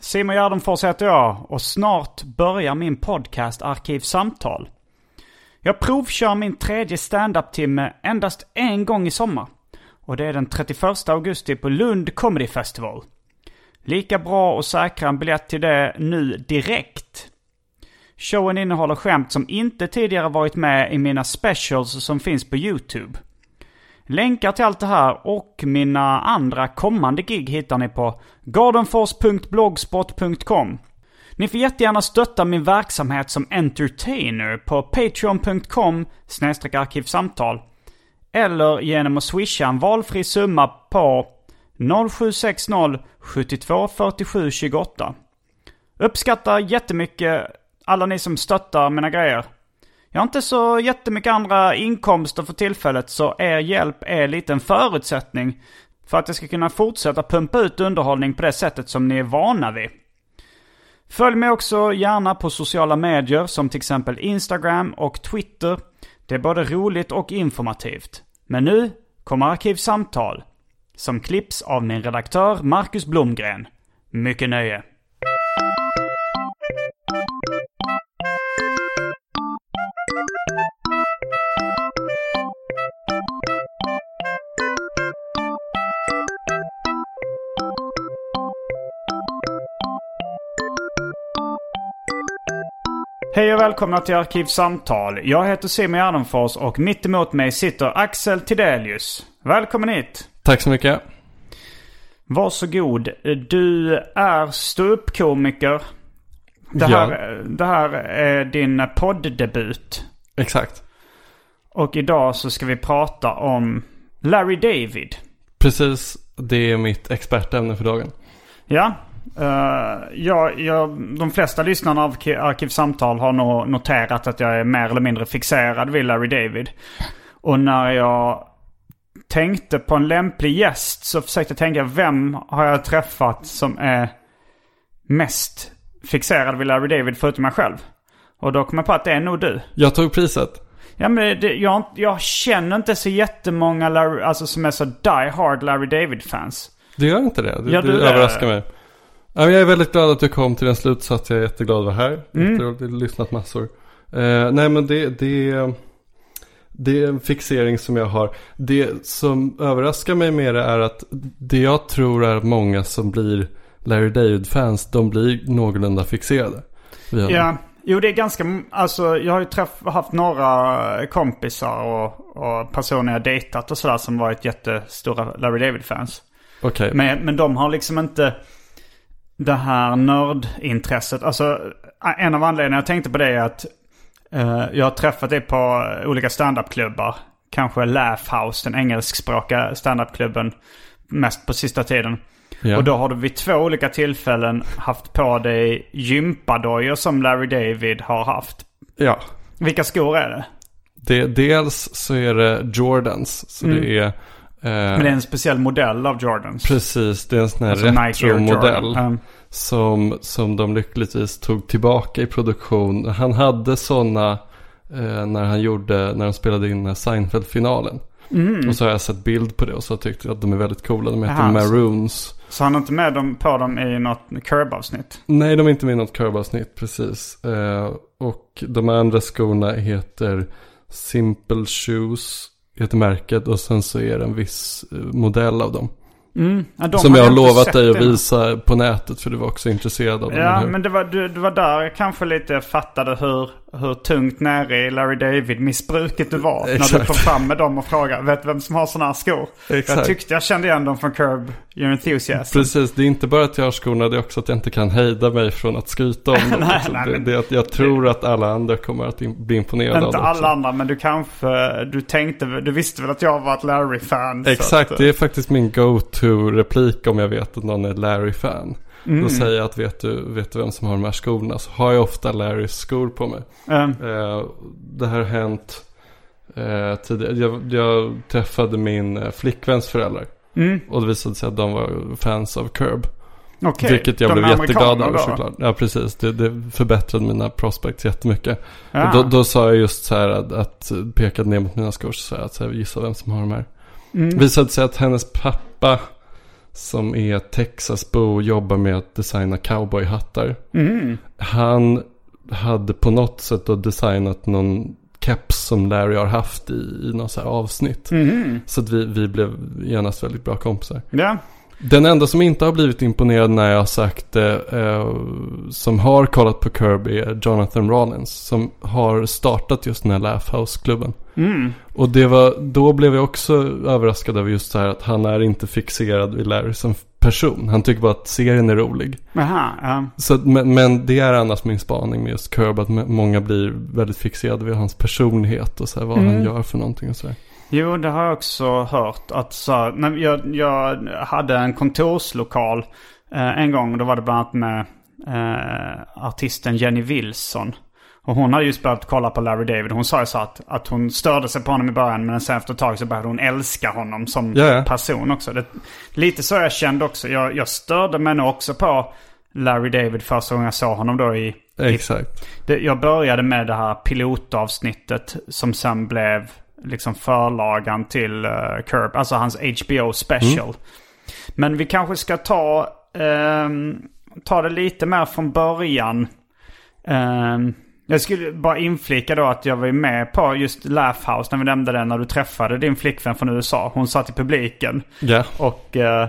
Simon Gärdenfors heter jag och snart börjar min podcast Arkivsamtal. Jag provkör min tredje standup-timme endast en gång i sommar. Och det är den 31 augusti på Lund Comedy Festival. Lika bra att säkra en biljett till det nu direkt. Showen innehåller skämt som inte tidigare varit med i mina specials som finns på YouTube. Länkar till allt det här och mina andra kommande gig hittar ni på gardenfors.blogspot.com. Ni får jättegärna stötta min verksamhet som entertainer på patreon.com arkivsamtal. Eller genom att swisha en valfri summa på 0760 72 47 28. Uppskattar jättemycket alla ni som stöttar mina grejer. Jag har inte så jättemycket andra inkomster för tillfället så er hjälp är lite en förutsättning för att jag ska kunna fortsätta pumpa ut underhållning på det sättet som ni är vana vid. Följ mig också gärna på sociala medier som till exempel Instagram och Twitter. Det är både roligt och informativt. Men nu kommer Arkivsamtal. Som klipps av min redaktör Marcus Blomgren. Mycket nöje. Hej och välkomna till Arkivsamtal. Jag heter Simon Gärdenfors och mitt emot mig sitter Axel Tidelius. Välkommen hit. Tack så mycket. Varsågod. Du är ståuppkomiker. Det här, Ja. det här är din podddebut. Exakt. Och idag så ska vi prata om Larry David. Precis, det är mitt expertämne för dagen. Ja. Uh, jag, jag, de flesta lyssnarna av Ki- Arkivsamtal har nog noterat att jag är mer eller mindre fixerad vid Larry David. Och när jag tänkte på en lämplig gäst så försökte jag tänka vem har jag träffat som är mest fixerad vid Larry David förutom mig själv. Och då kom jag på att det är nog du. Jag tog priset. Ja men det, jag, jag känner inte så jättemånga Larry, alltså som är så die hard Larry David-fans. Du gör inte det? Du, Ja, du du- överraskar mig. Jag är väldigt glad att du kom till en slutsats. Jag är jätteglad att vara här. Mm. Jag har lyssnat massor. Eh, nej men det, det, det är en fixering som jag har. Det som överraskar mig med det är att det jag tror är många som blir Larry David-fans, de blir någorlunda fixerade. Ja, jo det är ganska, alltså jag har ju träff, haft några kompisar och, och personer jag dejtat och sådär som varit jättestora Larry David-fans. Okej. Men, men de har liksom inte det här nördintresset. Alltså en av anledningarna jag tänkte på det är att eh, jag har träffat dig på olika standupklubbar. Kanske Laugh House, den engelskspråkiga standupklubben. Mest på sista tiden. Ja. Och då har du vid två olika tillfällen haft på dig gympadojor som Larry David har haft. ja. Vilka skor är det? Det, dels så är det Jordans. Så Mm. det är... Men Eh, det är en speciell modell av Jordans. precis, det är en sån här Alltså retro-modell. Um, Som, som de lyckligtvis tog tillbaka i produktion. Han hade sådana eh, när han gjorde, när de spelade in Seinfeld-finalen. Och så har jag sett bild på det och så tyckte jag att de är väldigt coola. De heter Jaha, så- Maroons. Så han är inte med dem, på dem i något Curb-avsnitt? Nej, de är inte med i något curve-avsnitt, precis. Eh, och de andra skorna heter Simple Shoes, heter märket. Och sen så är det en viss eh, modell av dem. Mm. Ja, som jag har lovat dig att visa på nätet, för du var också intresserad av dem. Ja, men det var, det, det var där jag kanske lite fattade hur, hur tungt nere i Larry David-missbruket du var. När du Exakt. kom fram med dem och frågade, vet du vem som har sådana här skor? Jag Exakt. tyckte jag kände igen dem från Curb Your Enthusiasm. Precis, det är inte bara att jag har skorna, det är också att jag inte kan hejda mig från att skryta om dem. Nej, Liksom. nej, det, det är att jag tror att alla andra kommer att in, bli imponerade Inte också. alla andra, men du kanske, du tänkte, du visste väl att jag var ett Larry-fan? Exakt, att, det är faktiskt min go-to-replik om jag vet att någon är Larry-fan. Mm. Då säger jag att vet du, vet du vem som har de här skorna? Så har jag ofta Larrys skor på mig. eh, Eh, det här har hänt eh, tidigare. Jag, jag träffade min eh, flickväns föräldrar. mm, Och det visade sig att de var fans av Curb. okej. Vilket jag De blev jätteglad över då? såklart. Ja, precis. Det, det förbättrade mina prospects jättemycket. Ja. Och då, då sa jag just så här att, att pekade ner mot mina skor så sa jag att så här, gissa vem som har de här. Mm. Visade sig att hennes pappa som är Texasbo jobbar med att designa cowboyhattar. Mm. Han hade på något sätt då designat någon keps som Larry har haft i, i något så avsnitt. Mm. Så att vi, vi blev genast väldigt bra kompisar. Ja. Den enda som inte har blivit imponerad när jag har sagt det, eh, som har kollat på Kirby är Jonathan Rollins. Som har startat just den här Laugh House-klubben. Mm. Och det var, då blev jag också överraskad över just så här att han är inte fixerad vid Larry som person. Han tycker bara att serien är rolig. Aha, ja. Så, men, men det är annars min spaning med just Curb, att många blir väldigt fixerade vid hans personlighet och så här, vad han gör för någonting och så här. Jo, det har jag också hört. Att så, när jag, jag hade en kontorslokal eh, en gång. Då var det bland annat med eh, artisten Jenny Wilson. Och hon hade just börjat kolla på Larry David. Hon sa ju så att, att hon störde sig på honom i början. Men sen efter ett tag så började hon älska honom som Ja, ja. person också. Det, lite så jag kände också. Jag, jag störde mig nog också på Larry David första gången jag såg honom då i, i Exakt. det, jag började med det här pilotavsnittet som sen blev liksom förlagan till uh, Curb. Alltså hans HBO special. Men vi kanske ska ta, ehm, ta det lite mer från början. Ehm, jag skulle bara inflika då att jag var med på just Laugh House när vi nämnde det när du träffade din flickvän från USA. Hon satt i publiken. Ja, Och, eh,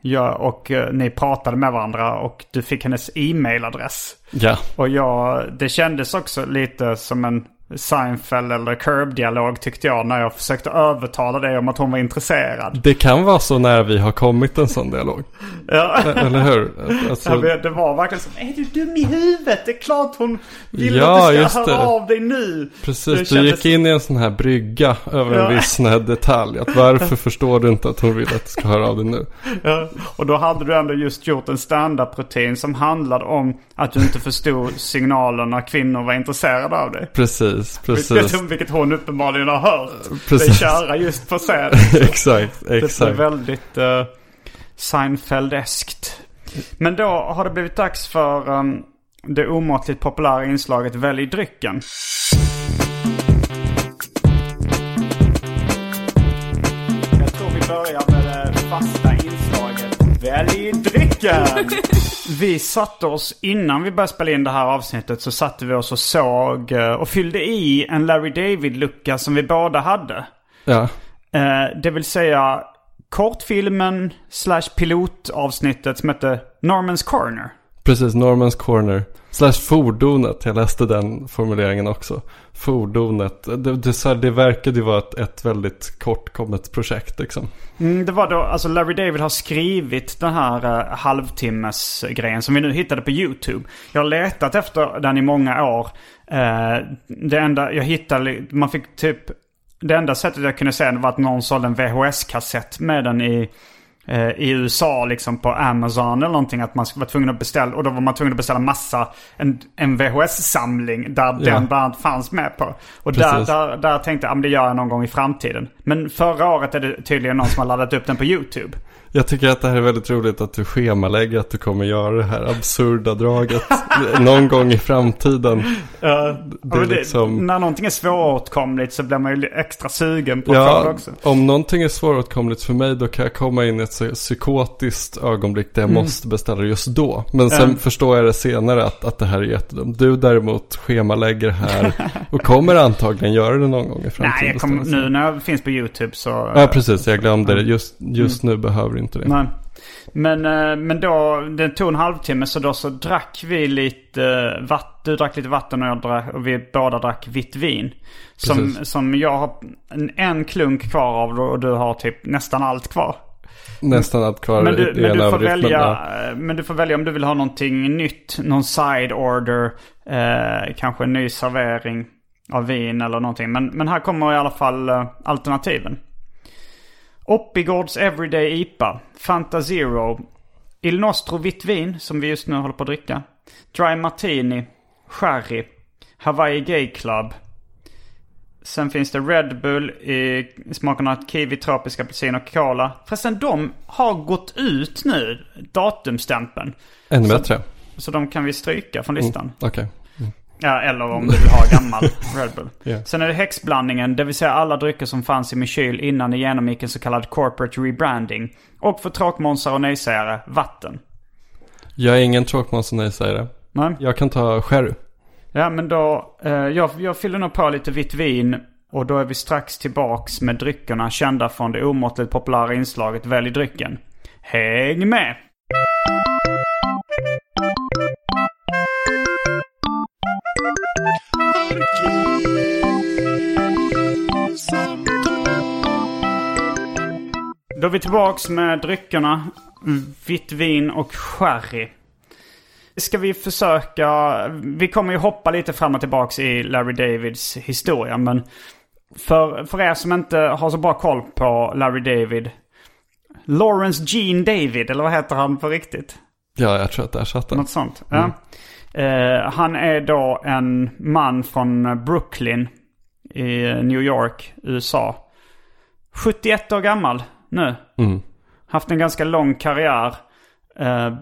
jag, och eh, ni pratade med varandra och du fick hennes e-mailadress. ja. Och jag, det kändes också lite som en Seinfeld eller Curb-dialog tyckte jag när jag försökte övertala dig om att hon var intresserad. Det kan vara så när vi har kommit en sån dialog. Ja. Eller hur? Alltså, Ja, det var verkligen som, är du dum i huvudet? Det är klart hon vill Ja, att du ska höra det. av dig nu. Precis, Det du gick in i en sån här brygga över Ja. en viss detalj. Att varför förstår du inte att hon vill att du ska höra av dig nu? Ja. Och då hade du ändå just gjort en stand-up-rutin som handlade om att du inte förstod signalen när kvinnor var intresserade av dig. Precis, Vilket, precis. vilket hon uppenbarligen har hört Precis. dig köra just på scen. exakt, Det blev exakt. väldigt uh, Seinfeldeskt. Men då har det blivit dags för um, det omåttligt populära inslaget Välj drycken. Jag tror vi börjar med det fasta Välj drycken! Vi satte oss, innan vi började spela in det här avsnittet så satte vi oss och såg eh, och fyllde i en Larry David-lucka som vi båda hade. Ja, Eh, det vill säga kortfilmen slash pilotavsnittet som hette Normans Corner precis. Normans Corner. Slash fordonet. Jag läste den formuleringen också. Fordonet. Det, det, så här, det verkade ju vara ett, ett väldigt kortkommet projekt liksom. Mm, det var då, alltså Larry David har skrivit den här eh, uh, halvtimmes grejen som vi nu hittade på YouTube. Jag har letat efter den i många år. Uh, det enda jag hittade, man fick typ, det enda sättet jag kunde se den var att någon sålde en VHS-kassett med den i eh, i USA liksom på Amazon eller någonting. Att man var tvungen att beställa. Och då var man tvungen att beställa massa. En, en VHS-samling där den bland annat fanns med på. Och där, Precis. där, där tänkte jag att det gör jag någon gång i framtiden. Men förra året är det tydligen någon som har laddat upp den på YouTube. Jag tycker att det här är väldigt roligt att du schemalägger att du kommer göra det här absurda draget någon gång i framtiden. det Det är liksom... När någonting är svåråtkomligt så blir man ju extra sugen på få det Ja, också. om någonting är svåråtkomligt för mig då kan jag komma in i ett psykotiskt ögonblick där jag Mm. måste beställa det just då. Men sen förstår jag det senare att, att det här är jättedumt. Du däremot schemalägger här och kommer antagligen göra det någon gång i framtiden. Nej, jag sig. nu när jag finns på YouTube så... Ja, precis. Jag glömde det. Just, just nu behöver du inte det. Nej. Men, eh, men då, det tog en halvtimme så då så drack vi lite vatten. Du drack lite vatten och jag drack, och vi båda drack vitt vin. Som, Precis. som jag har en, en klunk kvar av och du har typ nästan allt kvar. Nästan allt kvar Men du, i men, en du får välja, ja. eh, men du får välja om du vill ha någonting nytt. Någon side order. Eh, kanske en ny servering av vin eller någonting. Men, men här kommer i alla fall eh, alternativen. Oppigårds Everyday IPA. Fanta Zero. Il Nostro vitt vin som vi just nu håller på att dricka. Dry Martini. Sherry. Hawaii Gay Club. Sen finns det Red Bull i smakerna kiwi, tropisk apelsin och cola. Förresten, de har gått ut nu, datumstämpeln. Ännu bättre. Så de kan vi stryka från listan. Okej. Ja, eller om du vill ha gammal Red Bull. Ja. Sen är det häxblandningen, det vill säga alla drycker som fanns i min kyl innan det genomgick en så kallad corporate rebranding. Och för tråkmånsar och nejsägare, vatten. Jag är ingen tråkmåns nej säger det. Nej? Jag kan ta sherry. Ja, men då, eh, jag, jag fyller nog på lite vitt vin. Och då är vi strax tillbaks med dryckerna kända från det omåttligt populära inslaget Välj drycken. Häng med! Då är vi tillbaks med dryckerna. Vitt vin och sherry. Ska vi försöka... Vi kommer ju hoppa lite fram och tillbaks i Larry Davids historia. Men för, för er som inte har så bra koll på Larry David. Lawrence Gene David, eller vad heter han på riktigt? Ja, jag tror att där satt den. Något sånt. Ja. Eh, han är då en man från Brooklyn i New York, USA. 71 år gammal nu. Mm. Haft en ganska lång karriär. Eh,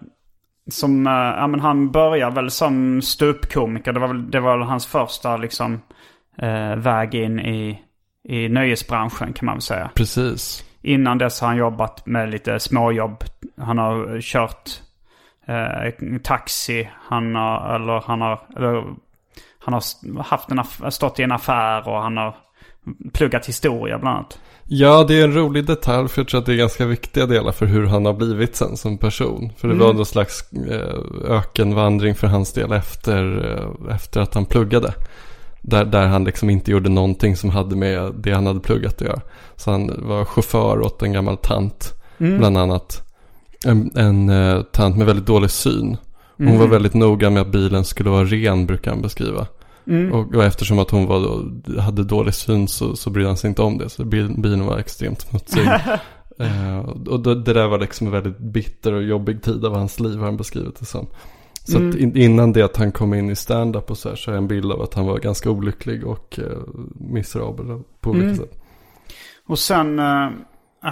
som, eh, ja men han börjar väl som ståuppkomiker. Det var väl, det var väl hans första liksom eh, väg in i, i nöjesbranschen kan man väl säga. Precis. Innan dess har han jobbat med lite småjobb. Han har kört eh, taxi. Han har, eller han har, eller, han har haft en stått i en affär och han har pluggat historia bland annat. Ja, det är en rolig detalj för jag tror att det är ganska viktiga delar för hur han har blivit sen som person. För det var någon slags eh, ökenvandring för hans del efter, eh, efter att han pluggade. Där, där han liksom inte gjorde någonting som hade med det han hade pluggat att göra. Så han var chaufför åt en gammal tant, bland annat. En, en eh, tant med väldigt dålig syn. Hon var väldigt noga med att bilen skulle vara ren, brukar han beskriva. Och, och eftersom att hon var, hade dålig syn så, så brydde han sig inte om det. Så bil, bilen var extremt smutsig. eh, och det, det där var liksom en väldigt bitter och jobbig tid av hans liv har han beskrivit det som. Så att in, innan det att han kom in i stand-up och så här så är en bild av att han var ganska olycklig och eh, miserabel på olika sätt. Och sen eh,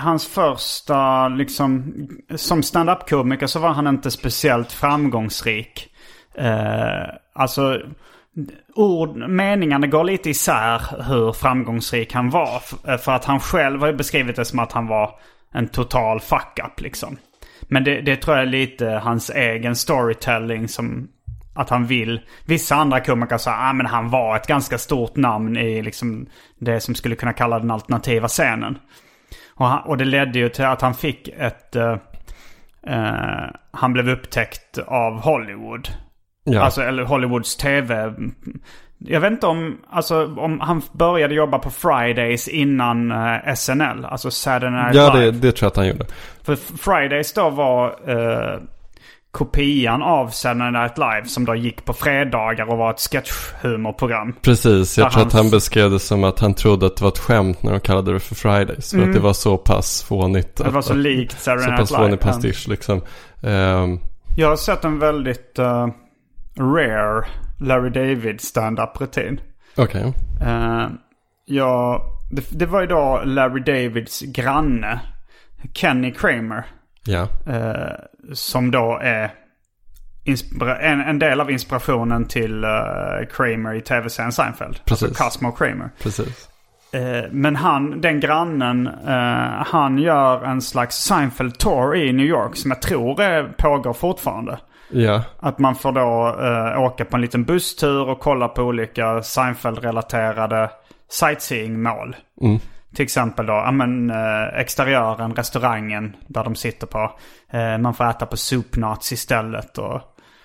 hans första, liksom, som stand-up-komiker så var han inte speciellt framgångsrik. Eh, alltså, ord, meningarna går lite isär hur framgångsrik han var. Eh, för att han själv har ju beskrivit det som att han var en total fuck-up liksom. Men det, det tror jag är lite hans egen storytelling som att han vill. Vissa andra komiker sa att ah, men han var ett ganska stort namn i liksom det som skulle kunna kalla den alternativa scenen. Och, han, och det ledde ju till att han fick ett... eh, eh, han blev upptäckt av Hollywood. Ja, Alltså, eller Hollywoods tv. Jag vet inte om, alltså, om han började jobba på Fridays innan eh, SNL. Alltså Saturday Night ja det, Live. det tror jag att han gjorde. För Fridays då var eh, kopian av Saturday Night Live som då gick på fredagar och var ett sketchhumorprogram. Precis, jag tror han- att han beskrev det som att han trodde att det var ett skämt när de kallade det för Fridays. För att det var så pass fånigt. Mm. Det var att- så likt Så Saturday Night pass Live. fånig pastisch liksom. Ehm, Jag har sett en väldigt eh, rare Larry David stand-up rutin. Okej. Uh, ja, det, det var ju då Larry Davids granne, Kenny Kramer. Ja. eh, som då är en, en del av inspirationen till eh, Kramer i tv-serien Seinfeld. Precis. Alltså Cosmo Kramer. Precis. Eh, men han, den grannen, eh, han gör en slags Seinfeld Tour i New York som jag tror är, pågår fortfarande. Ja. Att man får då eh, åka på en liten busstur och kolla på olika Seinfeld-relaterade sightseeingmål. Mm. Till exempel då, ja men eh, exteriören, restaurangen där de sitter på. Eh, man får äta på Soupnuts istället och,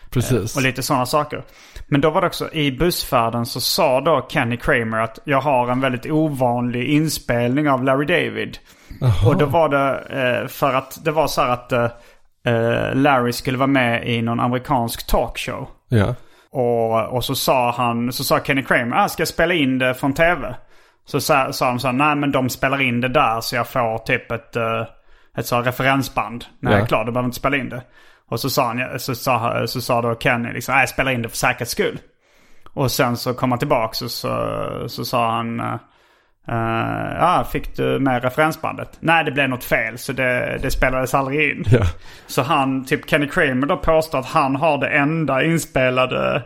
Precis. och lite sådana saker. Men då var det också i bussfärden så sa då Kenny Kramer att jag har en väldigt ovanlig inspelning av Larry David. Och då var det eh, för att det var så här att eh, eh, Larry skulle vara med i någon amerikansk talkshow. Ja. Och, och så sa han, så sa Kenny Kramer, ah, ska jag spela in det från tv? Så sa, sa de så här, nej men de spelar in det där så jag får typ ett, eh, ett så referensband när jag Ja. är klar, du behöver inte spela in det. Och så sa, han, så sa, så sa då Kenny liksom, nej spela in det för säkerhets skull. Och sen så kom han tillbaka och så, så sa han, eh, ja fick du med referensbandet? Nej det blev något fel så det, det spelades aldrig in. Ja. Så han, typ Kenny Kramer då påstår att han har det enda inspelade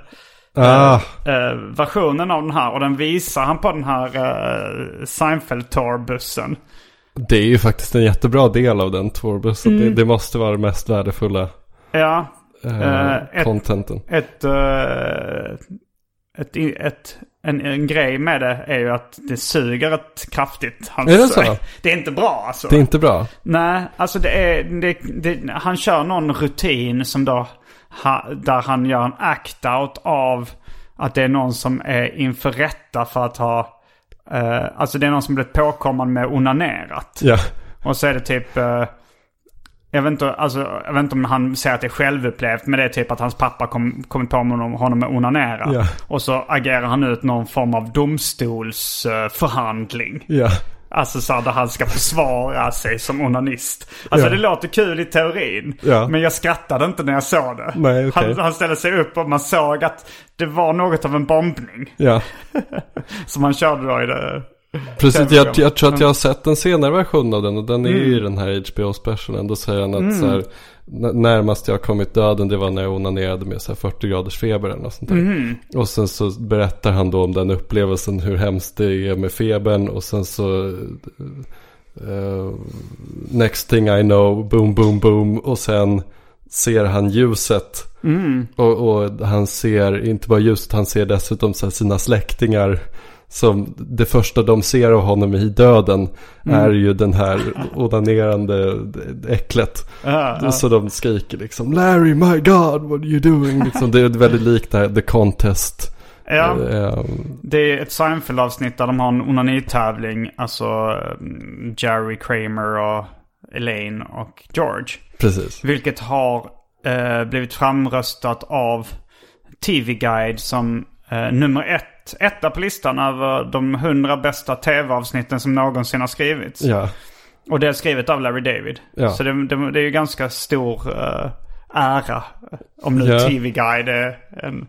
Ah. eh, versionen av den här. Och den visar han på den här uh, Seinfeld Tour-bussen. Det är ju faktiskt en jättebra del av den tourbussen. Mm. Det, det måste vara det mest värdefulla Ja, eh, Eh, ett- contenten. ett, eh, ett, ett, en, en grej med det är ju att det suger rätt kraftigt. Hans, Är det så? Det är inte bra alltså. Det är inte bra. Nej, alltså det är... Det, det, han kör någon rutin som då... Där han gör en act-out av att det är någon som är inför rätta för att ha... eh, alltså det är någon som blivit påkommen med onanerat. Ja. Och så är det typ... eh, jag, vet inte, alltså, jag vet inte om han säger att det är självupplevt. Men det är typ att hans pappa kom, kommit på honom, honom med onanera. Ja. Och så agerar han ut någon form av domstolsförhandling. Ja. Alltså så där han ska försvara sig som onanist. Alltså Ja. det låter kul i teorin. Ja. Men jag skrattade inte när jag såg det. Nej, okej. han, han ställde sig upp och man såg att det var något av en bombning. Ja. Som han körde då i det. Precis, jag, jag tror att Mm. jag har sett en senare version av den och den är ju i den här HBO-specialen. Då säger han att Mm. så här, närmast jag kommit döden det var när jag onanerade med så här 40 graders feber eller något sånt där. Mm. Och sen så berättar han då om den upplevelsen, hur hemskt det är med febern och sen så eh, Next thing I know, boom, boom, boom och sen ser han ljuset. Mm. Och, och han ser inte bara ljuset, han ser dessutom sina släktingar. Som det första de ser av honom i döden Mm. är ju den här onanerande äcklet. Ja, ja. Så de skriker liksom Larry, my God, what are you doing? Liksom, det är väldigt likt det här The Contest. ja. Eh, Det är ett Seinfeld-avsnitt där de har en onanitävling. Alltså mm, Jerry Kramer och Elaine och George. precis. Vilket har eh, blivit framröstat av TV Guide som eh, nummer ett. Etta på listan över de hundra bästa tv-avsnitten som någonsin har skrivits. Ja, Och det är skrivet av Larry David. Ja. Så det, det, det är ju ganska stor eh, ära. Om nu Ja. TV Guide är en,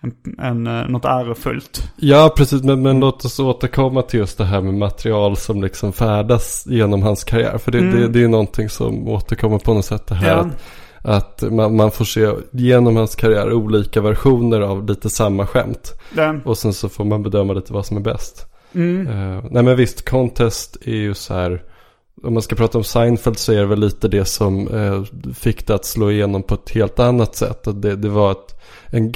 en, en, eh, något ärofullt. ja precis. Men, men låt oss återkomma till just det här med material som liksom färdas genom hans karriär. För det, det, det är någonting som återkommer på något sätt. Det här Mm. Ja. att, att man, man får se genom hans karriär olika versioner av lite samma skämt. Den, Och sen så får man bedöma lite vad som är bäst. mm, Eh, nej men visst, Contest är ju så här. Om man ska prata om Seinfeld så är det väl lite det som eh, fick det att slå igenom på ett helt annat sätt. Det, det var ett, en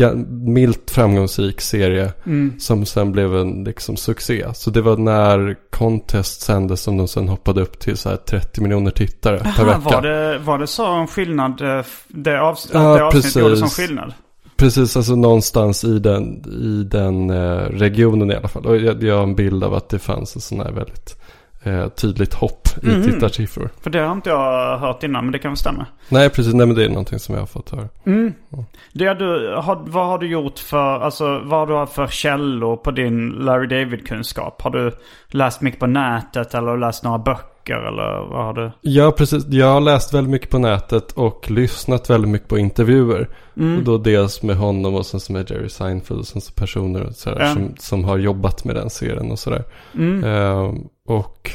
milt framgångsrik serie mm. som sen blev en liksom, succé. Så det var när Contest sändes som de sen hoppade upp till så här 30 miljoner tittare per Aha, vecka. var, det, var det så en skillnad? eh, Det, avs- Ja, det avsnittet gjorde som skillnad? Precis, alltså någonstans i den, i den eh, regionen i alla fall. Och jag, jag har en bild av att det fanns en sån här väldigt eh, tydligt hopp i Mm. tittarsiffror. För det har inte jag hört innan, men det kan väl stämma. Nej, precis. Nej, men det är någonting som jag har fått höra. Det du, har, vad har du gjort för, alltså vad har du haft för källor på din Larry David-kunskap? Har du läst mycket på nätet eller läst några böcker eller vad har du? Ja, precis. Jag har läst väldigt mycket på nätet och lyssnat väldigt mycket på intervjuer. Och då dels med honom och sen så med Jerry Seinfeld och sen så personer och sådär, Ja. som, som har jobbat med den serien och sådär. Eh, och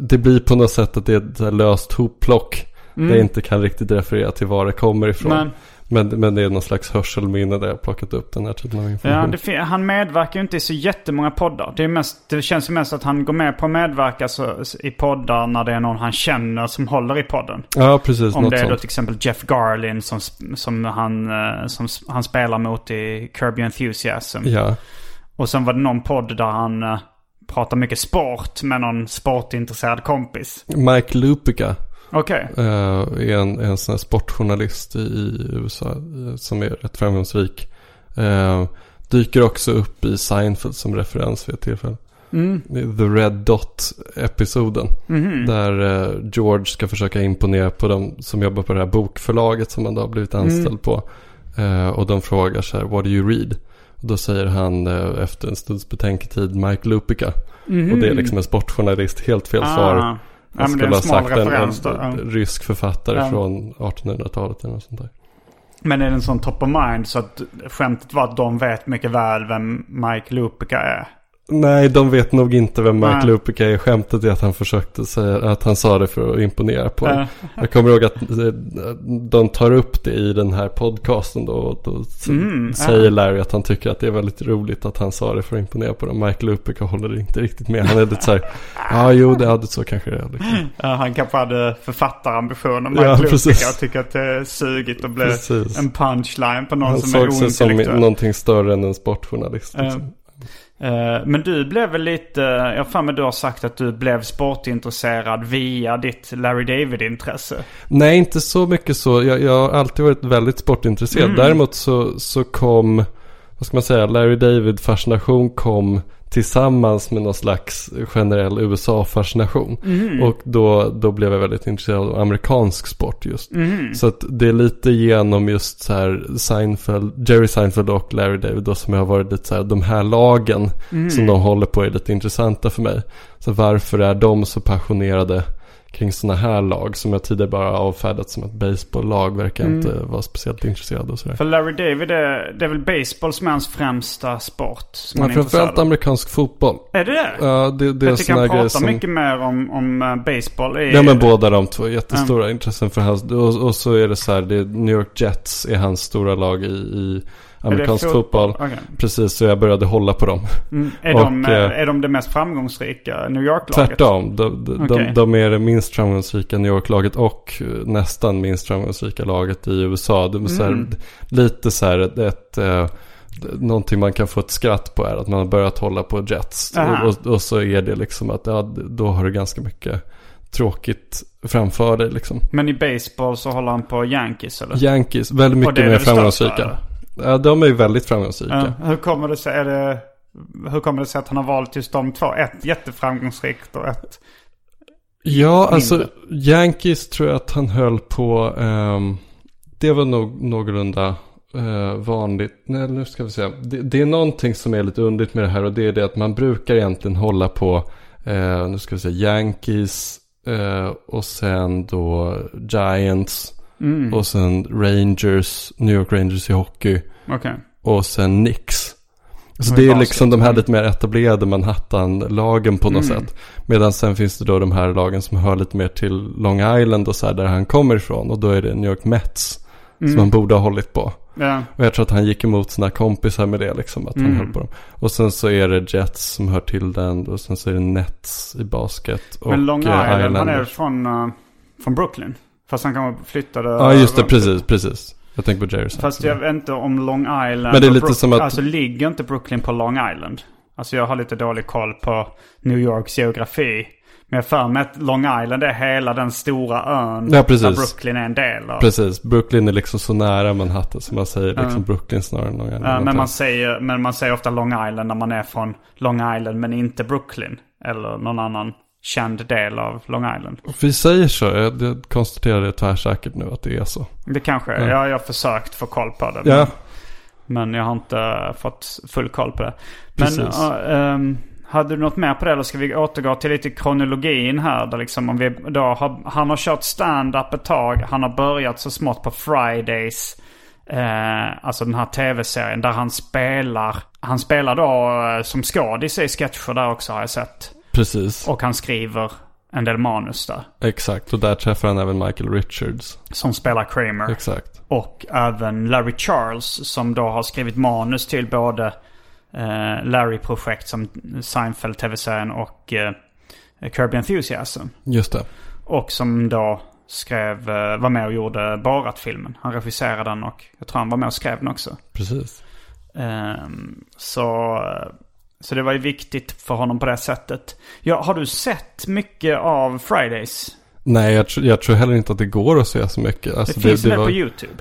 det blir på något sätt att det är ett löst hopplock. Där jag inte kan riktigt referera till var det kommer ifrån. Men, Men, men det är någon slags hörselminne där jag plockat upp den här typen av ja, information. det, fin- han medverkar ju inte i så jättemånga poddar. Det, mest, det känns ju mest att han går med på att medverka så, i poddar när det är någon han känner som håller i podden. Ja, precis. Om det är då till exempel Jeff Garlin som, som, han, eh, som han spelar mot i Curb Your Enthusiasm. Ja, Och sen var det någon podd där han eh, pratar mycket sport med någon sportintresserad kompis. Mike Lupica Okej. eh, är en, en sån här sportjournalist i, USA eh, som är rätt framgångsrik. Eh, dyker också upp i Seinfeld som referens vid ett tillfälle. The Red Dot-episoden. Där eh, George ska försöka imponera på de som jobbar på det här bokförlaget som han då har blivit anställd på. Eh, och de frågar så här, what do you read? Och då säger han efter en stunds betänketid Mike Lupica. Och det är liksom en sportjournalist, helt fel svar. Ah. Ja, Jag är skulle ha sagt en, en, Ja. rysk författare Ja. från 1800-talet eller något sånt där. Men är det en sån top of mind så att skämtet var att de vet mycket väl vem Mike Lupica är? Nej, de vet nog inte vem Mike. Lupica är. Skämtet är att han försökte säga att han sa det för att imponera på dem. Jag kommer ihåg att eh, de tar upp det i den här podcasten då. Och då Mm, säger Larry att han tycker att det är väldigt roligt att han sa det för att imponera på dem. Mike Lupica håller inte riktigt med. Han är lite så här, ja jo det hade så kanske det är. Liksom. Ja, han kanske hade författarambitioner, Mike Ja, Lupica, och tycker att det är sugigt och blir en punchline på någon Han som är såg sig som ointellektuell. någonting större än en sportjournalist. Liksom. Eh, Men du blev väl lite, jag har mig du har sagt att du blev sportintresserad via ditt Larry David-intresse. Nej, inte så mycket så. Jag, jag har alltid varit väldigt sportintresserad. Mm. Däremot så, så kom, vad ska man säga, Larry David-fascination kom tillsammans med någon slags generell USA-fascination. Mm. Och då, då blev jag väldigt intresserad av amerikansk sport just. Mm. Så att det är lite genom just så här Seinfeld, Jerry Seinfeld och Larry David då som jag har varit lite så här, de här lagen Mm. som de håller på är lite intressanta för mig. Så varför är de så passionerade kring sådana här lag som jag tidigare bara avfärdat som ett baseballlag verkar Mm. inte vara speciellt intresserad och sådär. För Larry David är, det är väl baseball som är hans främsta sport? Som är intresserad framförallt amerikansk fotboll. Är det det? Ja, det, det är jag tycker han pratar som... mycket mer om, om eh, baseball. I, Ja men båda de två är jättestora intressen för hans. Och, och så är det så här, det är New York Jets är hans stora lag i, i Är amerikansk fotboll. Okej. Precis, så jag började hålla på dem. Mm. Är, Och, de, eh, eh, är de det mest framgångsrika New York-laget? Tvärtom, de, de, Okej. de, de är det minst framgångsrika New York-laget och eh, nästan minst framgångsrika laget i USA. De är så här, Mm. lite så här ett, ett Någonting man kan få ett skratt på är att man har börjat hålla på Jets. Och, och, och så är det liksom att ja, då har du ganska mycket tråkigt framför dig liksom. Men i baseball så håller han på Yankees eller? Yankees, väldigt mycket mer framgångsrika. Ja, de är ju väldigt framgångsrika. Ja. Hur kommer det sig? Det, hur kommer det sig att han har valt just de två? Ett jätteframgångsrikt och ett... Ja, alltså mindre. Yankees tror jag att han höll på. ehm, det var nog någorlunda eh, vanligt. Nej, nu ska vi se. Det, det är någonting som är lite underligt med det här och det är det att man brukar egentligen hålla på, eh, nu ska vi se, Yankees eh, och sen då Giants Mm. och sen Rangers, New York Rangers i hockey Okej. och sen Knicks. Så det är liksom de här Mm. lite mer etablerade Manhattan-lagen på något Mm. sätt. Medan sen finns det då de här lagen som hör lite mer till Long Island och så här där han kommer ifrån. Och då är det New York Mets Mm. som han borde ha hållit på. Ja. Och jag tror att han gick emot sina kompisar med det liksom. Att han Mm. höll på dem. Och sen så är det Jets som hör till den. Och sen så är det Nets i basket. Men Long eh, Island, han är från, eh, från Brooklyn. Fast han kanske flyttade... Ja just det, precis, precis. Jag tänker på Jerry Fast jag vet inte om Long Island Men det är lite Brook- som att- Alltså ligger inte Brooklyn på Long Island? Alltså jag har lite dålig koll på New Yorks geografi. Men jag för mig att Long Island är hela den stora ön. Ja, precis. Där Brooklyn är en del av. Precis, Brooklyn är liksom så nära Manhattan så man säger liksom. Brooklyn snarare än Long Island. Ja, men, man säger, men man säger ofta Long Island när man är från Long Island men inte Brooklyn. Eller någon annan känd del av Long Island. Vi säger så, jag, konstaterar det tvärsäkert nu att det är så. Det kanske är. Ja. Jag har försökt få koll på det. Ja, Men, men jag har inte fått full koll på det. Men ja, ehm, hade du något mer på det eller ska vi återgå till lite kronologin här? Där liksom om vi då har, han har kört stand-up ett tag. Han har börjat så smått på Fridays. Eh, alltså den här tv-serien där han spelar. Han spelar då eh, som skådis i sketcher där också har jag sett. Precis. Och han skriver en del manus där. Exakt, och där träffar han även Michael Richards. Som spelar Kramer. Exakt. Och även Larry Charles som då har skrivit manus till både eh, Larry-projekt som Seinfeld TV-serien och eh, Kirby Enthusiasm. Just det. Och som då skrev, eh, var med och gjorde Borat-filmen. Han regisserade den och jag tror han var med och skrev den också. Precis. Ehm, så, så det var ju viktigt för honom på det sättet. Ja, har du sett mycket av Fridays? Nej, jag, tr- jag tror heller inte att det går att se så mycket. Alltså, Det, finns med var- på YouTube.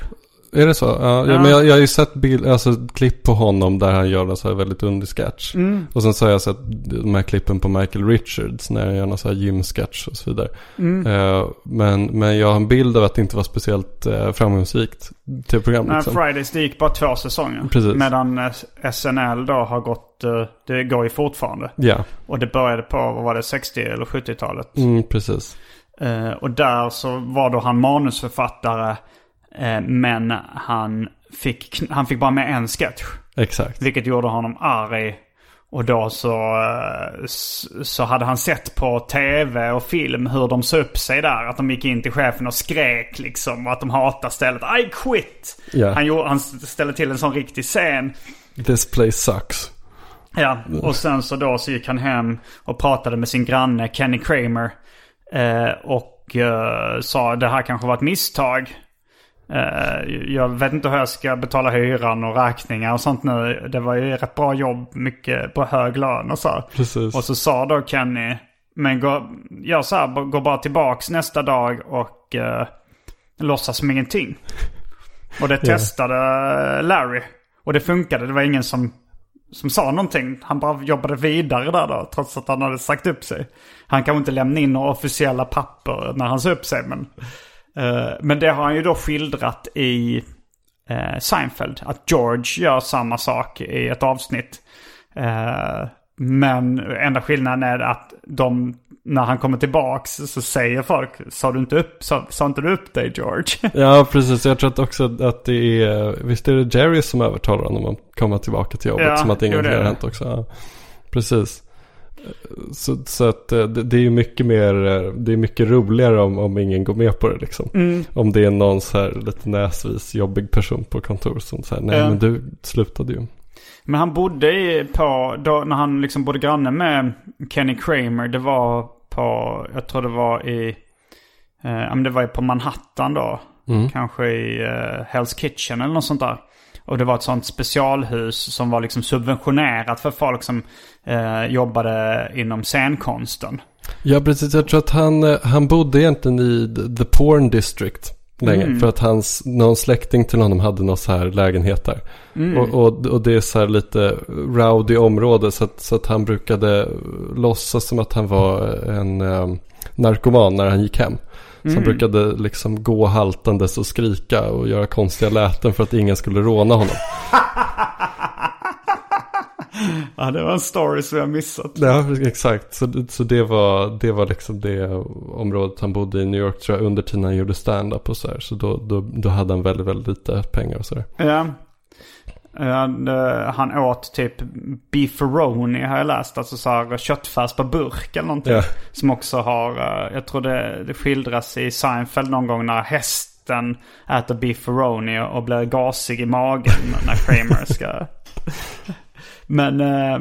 Är det så? Ja, ja. Men jag, jag har ju sett bild, alltså, klipp på honom där han gör en så här väldigt underlig sketch. Mm. Och sen så har jag sett de här klippen på Michael Richards när han gör någon så här gymsketch och så vidare. Mm. Eh, men, men jag har en bild av att det inte var speciellt uh, framgångsrikt tv-program. Nej, Liksom. Fridays det gick bara två säsonger. Precis. Medan eh, SNL då har gått, det går ju fortfarande. Ja, Och det började på, vad var det, 60 eller 70-talet. mm, precis. Och där så var då han manusförfattare. Eh, men han fick, han fick bara med en sketch. Exakt. Vilket gjorde honom arg. Och då så, eh, så hade han sett på tv och film hur de sa upp sig där. Att de gick in till chefen och skrek liksom. Och att de hatar stället. I quit! Ja. Han, gjorde, han ställde till en sån riktig scen. This place sucks. Ja, och sen så då så gick han hem och pratade med sin granne Kenny Kramer. Eh, och eh, sa det här kanske var ett misstag. Eh, jag vet inte hur jag ska betala hyran och räkningar och sånt nu. Det var ju rätt bra jobb, mycket på hög lön och så. Precis. Och så sa då Kenny, men gå, gör så här, gå bara tillbaks nästa dag och eh, låtsas som ingenting. Och det testade Larry. Och det funkade, det var ingen som, som sa någonting. Han bara jobbade vidare där då, trots att han hade sagt upp sig. Han kanske inte lämnade in några officiella papper när han sa upp sig, men... eh, men det har han ju då skildrat i eh, Seinfeld. Att George gör samma sak i ett avsnitt. Eh, men enda skillnaden är att de, när han kommer tillbaks så säger folk, sa du inte upp, sa, sa inte du upp dig George? Ja, precis. Jag tror att också att det är, visst är det Jerry som övertalar honom att komma tillbaka till jobbet. Ja, som att ingenting har hänt också. Ja, precis. Så, så att eh, det, det är ju mycket mer, eh, det är mycket roligare om, om ingen går med på det liksom. Mm. Om det är någon så här lite näsvis jobbig person på kontor som säger nej Ja. men du slutade ju. Men han bodde i, på, då, när han liksom bodde granne med Kenny Kramer, det var på, jag tror det var i, eh, det var på Manhattan då. Kanske i eh, Hell's Kitchen eller något sånt där. Och det var ett sånt specialhus som var liksom subventionerat för folk som eh, jobbade inom scenkonsten. Ja precis, jag tror att han, eh, han bodde egentligen i the- the porn district länge. Mm. För att hans, någon släkting till honom hade någon så här lägenhet där. Mm. Och, och, och det är så här lite rowdy område så att, så att han brukade låtsas som att han var en eh, narkoman när han gick hem. Mm. han brukade liksom gå haltandes och skrika och göra konstiga läten för att ingen skulle råna honom. Ja, det var en story som jag missat. Ja, exakt. Så, så det, var, det var liksom det området han bodde i New York tror jag under tiden han gjorde stand-up och så här. Så då, då, då hade han väldigt, väldigt lite pengar och så där. Ja. Ja, det- han åt typ beefaroni har jag läst. Alltså så här köttfärs på burk eller någonting. Ja. Som också har, eh, jag tror det, det skildras i Seinfeld någon gång när hästen äter beefaroni och blir gasig i magen när Kramer ska... men, eh,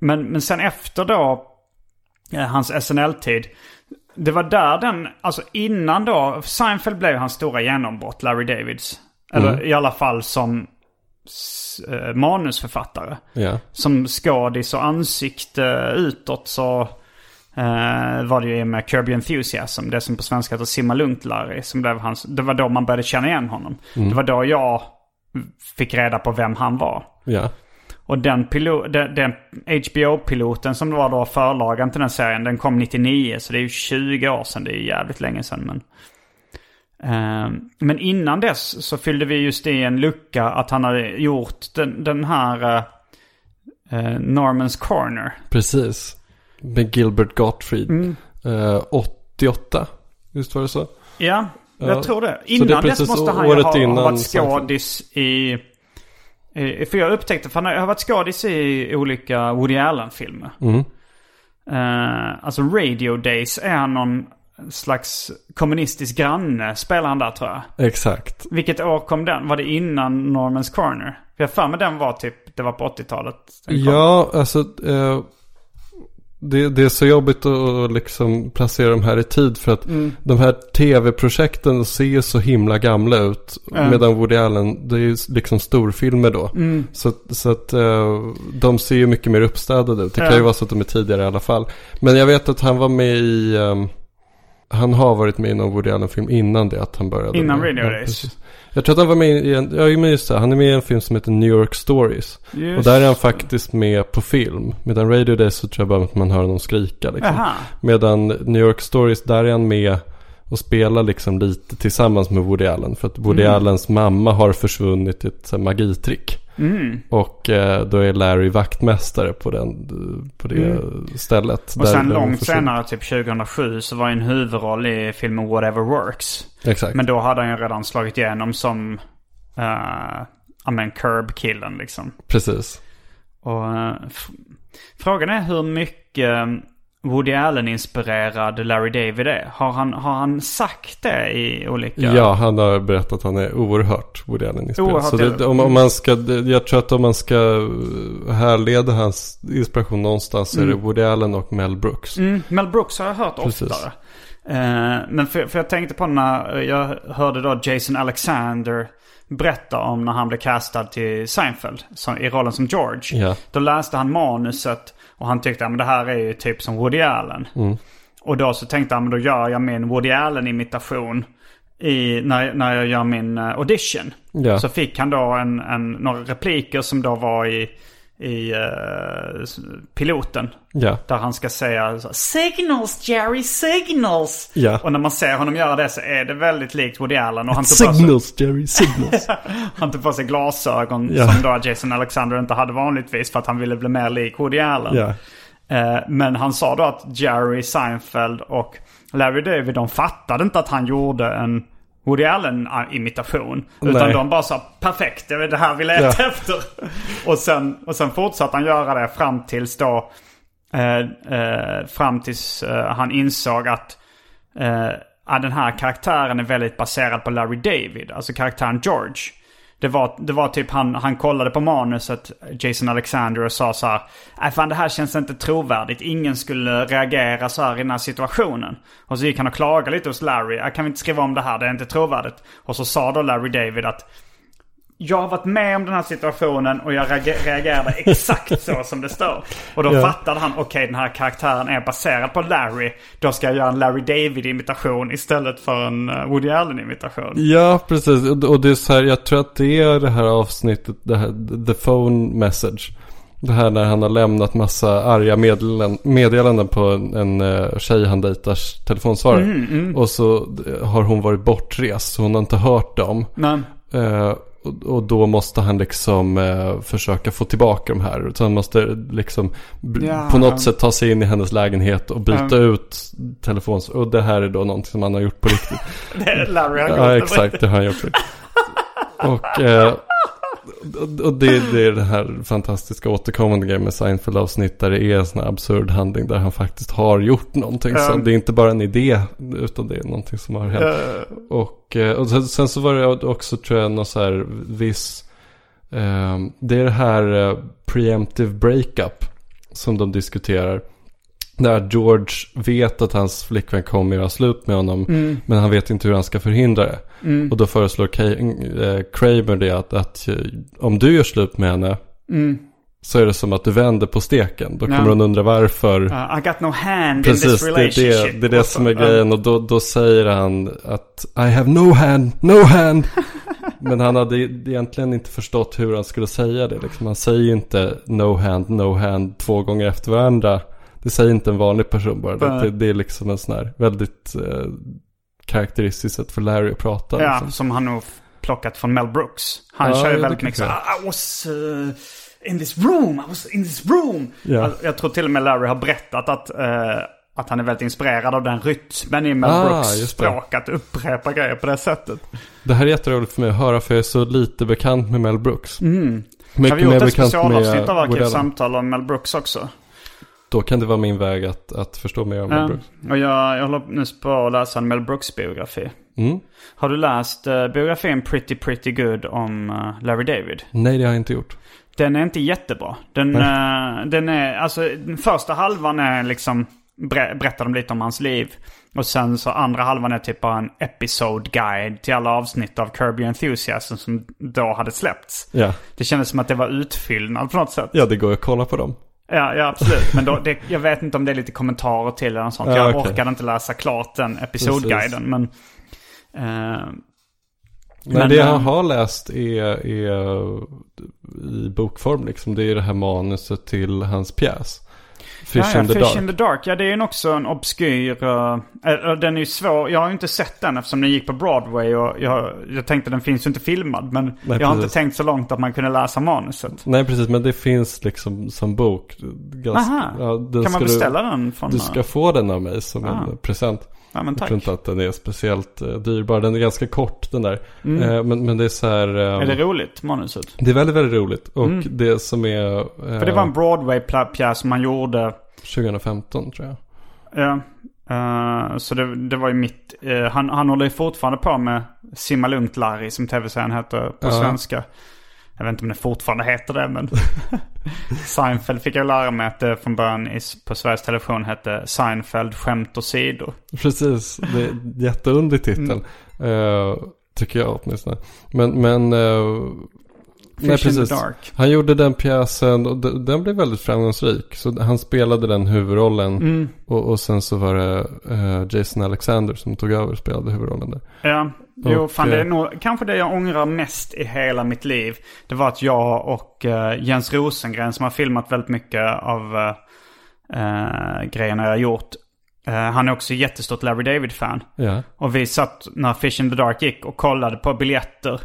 men, men sen efter då, eh, hans SNL-tid. Det var där den, alltså innan då, Seinfeld blev hans stora genombrott, Larry Davids. Eller i alla fall som eh, manusförfattare. Ja, Som skådis och ansikte utåt så eh, var det ju med Kirby Enthusiasm. Det som på svenska heter Simma Lugnt Larry. Som blev hans, det var då man började känna igen honom. Det var då jag fick reda på vem han var. ja. Och den, den, den HBO-piloten som var då förlagen till den serien, den kom 99. Så det är ju 20 år sedan. Det är ju jävligt länge sedan. Men, eh, men innan dess så fyllde vi just i en lucka att han hade gjort den, den här eh, eh, Normans Corner. Precis. Med Gilbert Gottfried. Mm. Eh, 88. Visst var det så? Ja, Ja, jag tror det. det Innan dess precis måste han ju ha, innan ha varit skådis i... För jag upptäckte, för han har varit skådis i olika Woody Allen-filmer. Mm. Eh, alltså Radio Days är han någon slags kommunistisk granne, spelar han där tror jag. Exakt. Vilket år kom den? Var det innan Normans Corner? För jag för mig den var typ, det var på 80-talet. den kom. Ja, alltså. Eh, det, det är så jobbigt att liksom placera de här i tid. För att Mm. de här tv-projekten ser så himla gamla ut. Ja. Medan Woody Allen, det är ju liksom storfilmer då. Mm. Så, så att eh, de ser ju mycket mer uppstädade ut. Det kan ju vara så att de är tidigare i alla fall. Men jag vet att han var med i... ehm, han har varit med i någon Woody Allen-film innan det att han började. Innan med, Radio ja, Days. precis. Jag tror att han var med i en, ja men just det, han är med i en film som heter New York Stories. Just. Och där är han faktiskt med på film. Medan Radio Days så tror jag bara att man hör honom skrika liksom. Medan New York Stories, där är han med och spelar liksom lite tillsammans med Woody Allen. För att Woody Mm. Allens mamma har försvunnit i ett magitrick. Mm. Och eh, då är Larry vaktmästare på, den, på det Mm. stället. Och sen långt senare, typ 2007, så var en huvudroll i filmen Whatever Works. Exakt. Men då hade han ju redan slagit igenom som, uh, ja men Curb-killen liksom. Precis. Och eh, f- frågan är hur mycket Woody Allen-inspirerad Larry David är. Har han, har han sagt det i olika... Ja. han har berättat att han är oerhört Woody Allen inspirerad. Oerhört, Så det, ja. om, om man ska, jag tror att om man ska härleda hans inspiration någonstans så är det Woody Allen och Mel Brooks. Mm, Mel Brooks har jag hört Precis. oftare. Eh, men för, för jag tänkte på när jag hörde då Jason Alexander berätta om när han blev castad till Seinfeld som, i rollen som George. Ja. Då läste han manuset och han tyckte att det här är ju typ som Woody Allen. Mm. Och då så tänkte han, men då gör jag min Woody Allen-imitation i, när, när jag gör min eh, audition. Ja. Så fick han då en, en, några repliker som då var i, i s- piloten. Ja. Där han ska säga så, Signals Jerry, signals! Ja. Och när man ser honom göra det så är det väldigt likt Woody Allen. Och han på sig, Signals Jerry, signals. han tog på sig glasögon Ja. som då Jason Alexander inte hade vanligtvis för att han ville bli mer lik Woody Allen. Eh, Men han sa då att Jerry Seinfeld och Larry David de fattade inte att han gjorde en Woody Allen-imitation. Utan Nej. de bara sa perfekt, det är det här vi letar Ja. efter. Och sen, och sen fortsatte han göra det fram tills då eh, eh, fram tills eh, han insåg att eh, den här karaktären är väldigt baserad på Larry David. Alltså karaktären George. Det var, det var typ han, han kollade på manuset, Jason Alexander, och sa så här. Nej fan det här känns inte trovärdigt. Ingen skulle reagera så här i den här situationen. Och så gick han och klagade lite hos Larry. "Jag Kan vi inte skriva om det här? Det är inte trovärdigt. Och så sa då Larry David att jag har varit med om den här situationen och jag reager- reagerade exakt så som det står. Och då Ja. fattade han, okej den här karaktären är baserad på Larry. Då ska jag göra en Larry David-imitation istället för en eh, Woody Allen-imitation. Ja, precis. Och- det är så här, jag tror att det är det här avsnittet, det här, the phone message. Det här när han har lämnat massa arga meddelanden, på en, en eh, tjej han dejtars telefonsvarare. Mm, Och så har hon varit bortrest, så hon har inte hört dem. Men, Eh, och, och då måste han liksom eh, försöka få tillbaka de här. Så han måste liksom Ja. på något sätt ta sig in i hennes lägenhet och byta Mm. ut telefons... Och det här är då någonting som han har gjort på riktigt. det är Larry har gjort Ja, exakt. Det har han gjort. Och, eh, och- det, det är den här fantastiska återkommande grejen med Seinfeld-avsnitt där det är en sån här absurd handling där han faktiskt har gjort någonting. Så Mm. det är inte bara en idé utan det är någonting som har hänt. Eh, Och, eh, och sen, sen så var det också tror jag någon så här viss... Eh, det är det här eh, preemptive breakup som de diskuterar. Där George vet att hans flickvän kommer göra slut med honom. mm, Men han vet inte hur han ska förhindra det. mm, Och då föreslår eh, Kramer det att, att eh, om du gör slut med henne mm. så är det som att du vänder på steken. Då kommer hon undra varför. Uh, I got no hand in Precis, this det är relationship. det, det är det Och så- som är grejen. Och då, då säger han att I have no hand, no hand. Men han hade egentligen inte förstått hur han skulle säga det. Liksom. Han säger inte no hand, no hand två gånger efter varandra. Det säger inte en vanlig person bara. Det, det, är liksom en sån här väldigt eh, karaktäristiskt sätt för Larry att prata. Ja, liksom. som han nog plockat från Mel Brooks. Han Ja, kör ju ja, väldigt mycket så kanske I was uh, in this room, I was in this room. Ja. Alltså, Jag tror till och med Larry har berättat att, eh, att han är väldigt inspirerad av den rytmen i Mel Ah, Brooks språk. Att upprepa grejer på det sättet. Det här är jätteroligt för mig att höra för jag är så lite bekant med Mel Brooks. Mm. Har vi gjort ett specialavsnitt av. Arkivsamtal om Mel Brooks också? Då kan det vara min väg att, att förstå mer om Mel. Brooks. Och jag, jag håller nyss på att läsa en Mel Brooks-biografi. Mm. Har du läst uh, biografin Pretty Pretty Good om eh, Larry David? Nej, det har jag inte gjort. Den är inte jättebra. Den, eh, den är, alltså den första halvan är liksom, ber- berättar de lite om hans liv. Och sen så andra halvan är typ bara en episode guide till alla avsnitt av Kirby Enthusiasm som då hade släppts. Ja. Det kändes som att det var utfyllnad på något sätt. ja, det går att kolla på dem. Ja, ja absolut. Men då, det, jag vet inte om det är lite kommentarer till eller något sånt. Ja, jag okej. orkade inte läsa klart den episodguiden. Men, eh, Men, Men, det jag ehm, har läst är, är i bokform liksom. Det är det här manuset till hans pjäs. Fish ja, in the Fish in the Dark. Ja, det är ju också en obskyr... Uh, den är ju svår. Jag har ju inte sett den eftersom den gick på Broadway. Och jag, jag tänkte den finns ju inte filmad. Men jag har inte precis. tänkt så långt att man kunde läsa manuset. Nej, precis. Men det finns liksom som bok. Ganska, Aha. ja, kan man beställa du, den från... Du ska få den av mig som Ah. en present. Ja, men Jag tack. tror inte att den är speciellt uh, dyrbar. Den är ganska kort den där. Eh, men, men det är så här. Mm. Är det roligt, manuset? det är väldigt, väldigt roligt. Och det som är. eh, För det var en Broadway-pjäs som man gjorde. 2015 tror jag. Ja. Eh, så det, det var ju mitt... eh, han, han håller ju fortfarande på med Simma Lugnt Larry som tv-serien heter på Ja. svenska. Jag vet inte om det fortfarande heter det men... Seinfeld fick jag lära mig att det från början på Sveriges Television hette Seinfeld skämt och sidor. Precis, det är jätteunderlig titel. Mm. eh, tycker jag åtminstone. Men, men eh, nej, precis. Dark. Han gjorde den pjäsen och de- den blev väldigt framgångsrik. Så han spelade den huvudrollen. Mm. Och, och sen så var det eh, Jason Alexander som tog över och spelade huvudrollen där. Ja, jo, Och, fan det är eh, nog kanske det jag ångrar mest i hela mitt liv. Det var att jag och eh, Jens Rosengren som har filmat väldigt mycket av uh, grejerna jag har gjort. han är också jättestort Larry David-fan. Ja, Och vi satt när Fish in the Dark gick och kollade på biljetter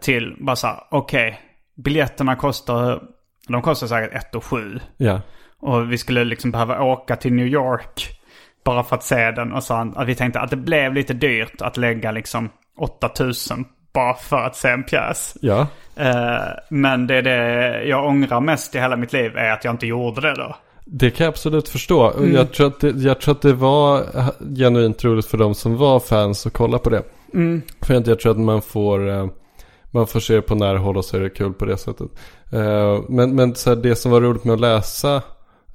till, bara så här, okej, biljetterna kostar, de kostar säkert 1 och 7. ja, Och vi skulle liksom behöva åka till New York bara för att se den. Och så att vi tänkte att det blev lite dyrt att lägga liksom 8000 bara för att se en pjäs. ja. Eh, men det det jag ångrar mest i hela mitt liv är att jag inte gjorde det då. Det kan jag absolut förstå. Mm. Jag, tror att det, jag tror att det var genuint roligt för de som var fans att kolla på det. Mm. För jag tror att man får, eh, man får se det på nära håll och så är det kul på det sättet. Eh, Men, men så här, det som var roligt med att läsa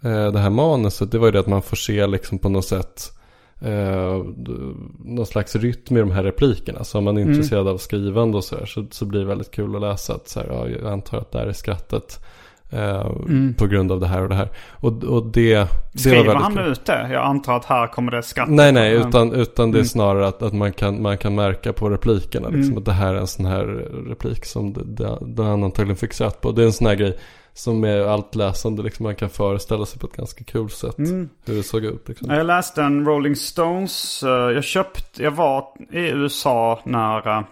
det här manuset, det var ju det att man får se liksom på något sätt eh, någon slags rytm i de här replikerna. Så om man är intresserad av skrivande och så här, så, så blir det väldigt kul att läsa. Att så här, ja, jag antar att det här är skrattet. eh, På grund av det här och det här. Och, och det, det Skriver han kul. ut det? Jag antar att här kommer det skatt. Nej, nej, Mm. utan, utan det är snarare att, att man, kan, man kan märka på replikerna. Liksom, Att det här är en sån här replik som det, det, det han antagligen fick skratt på. Det är en sån här grej som med allt läsande, liksom, man kan föreställa sig på ett ganska kul sätt hur det såg ut. Liksom. Jag läste en Rolling Stones. eh, Jag köpte, jag var i USA när, eh,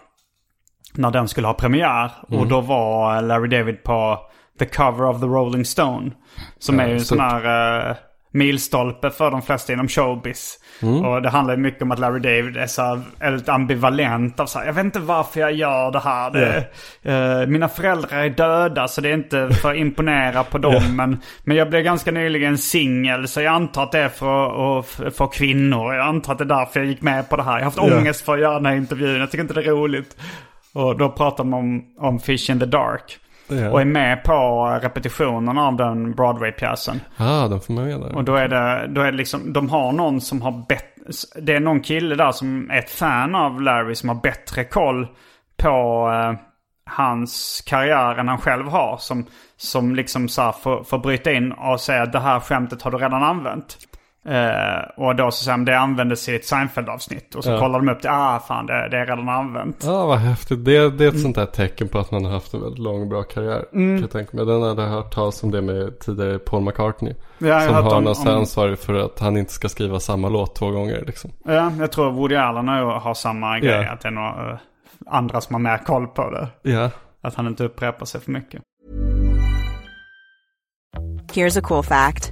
när den skulle ha premiär. Mm. Och då var Larry David på the cover of the Rolling Stone. Som Ja, är ju en stort. sån här uh, milstolpe för de flesta inom showbiz. Mm. Och det handlar ju mycket om att Larry David är så här, är lite ambivalent. Av så här, jag vet inte varför jag gör det här. Det, eh, mina föräldrar är döda så det är inte för att imponera på dem. Men, men jag blev ganska nyligen singel så jag antar att det är för att för kvinnor. Jag antar att det är därför jag gick med på det här. Jag har haft Ja. ångest för att göra den här intervjun. Jag tycker inte det är roligt. Och då pratar man om, om Fish in the Dark. Och är med på repetitionerna av den Broadway-pjäsen. Ah, den får man med där. Och då är det, då är det liksom, de har någon som har bättre, det är någon kille där som är ett fan av Larry som har bättre koll på eh, hans karriär än han själv har. Som, som liksom så här får, får bryta in och säga att det här skämtet har du redan använt. Eh, och då så säger de det användes i ett Seinfeld-avsnitt. Och så Ja. kollar de upp det. Ah, fan det, det är redan använt. Ja, vad häftigt. Det, det är ett sånt där tecken på att man har haft en väldigt lång och bra karriär. Mm. Kan jag tänka mig. Den hade jag hört talas om det med tidigare Paul McCartney. Ja, som har om- någon om- ansvarig för att han inte ska skriva samma låt två gånger liksom. Ja, jag tror Woody Allen har, har samma grej. Ja. Att det är några eh, andra som har mer koll på det. Ja. Att han inte upprepar sig för mycket. Here's a cool fact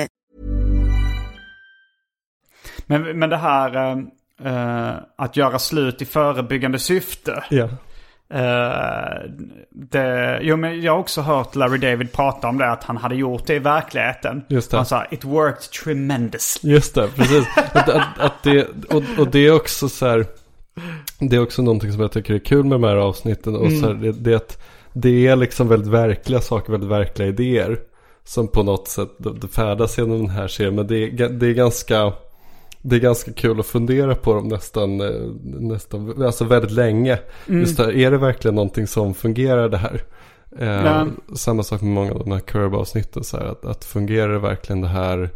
Men, men det här eh, att göra slut i förebyggande syfte. Ja. Eh, det, jo, men jag har också hört Larry David prata om det. Att han hade gjort det i verkligheten. Just det. Han sa it worked tremendously. Just det, precis. att, att, att det, och, och det är också så här. Det är också någonting som jag tycker är kul med de här avsnitten. Och så här, det, det, är att det är liksom väldigt verkliga saker, väldigt verkliga idéer. Som på något sätt färdas genom den här serien. Men det är, det är ganska... Det är ganska kul att fundera på dem nästan, eh, nästan alltså väldigt länge. Just det, här, är det verkligen någonting som fungerar det här? Eh. Samma sak med många av de här Curb-avsnitten. Så här, att, att fungerar det verkligen det här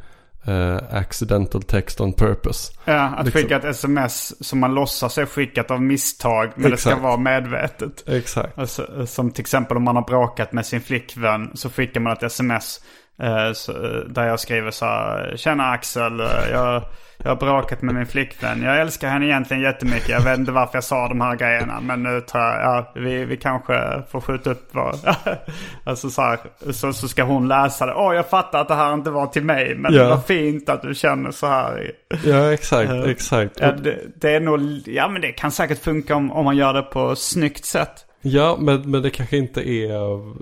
eh, accidental text on purpose? Ja, att Liksom. skicka ett sms som man låtsas är skickat av misstag. Men det ska Exakt. vara medvetet. Exakt. Alltså, som till exempel om man har bråkat med sin flickvän så skickar man ett sms eh, så, där jag skriver så här. Tjena Axel, jag, jag har bråkat med min flickvän. Jag älskar henne egentligen jättemycket. Jag vet inte varför jag sa de här grejerna. Men nu tror jag, ja, vi, vi kanske får skjuta upp vår... alltså så här, så, så ska hon läsa det. Åh, jag fattar att det här inte var till mig. Men Ja. det var fint att du känner så här. Ja, exakt. exakt. Ja, det, det är nog, ja men det kan säkert funka om, om man gör det på snyggt sätt. Ja, men, men det kanske inte är av-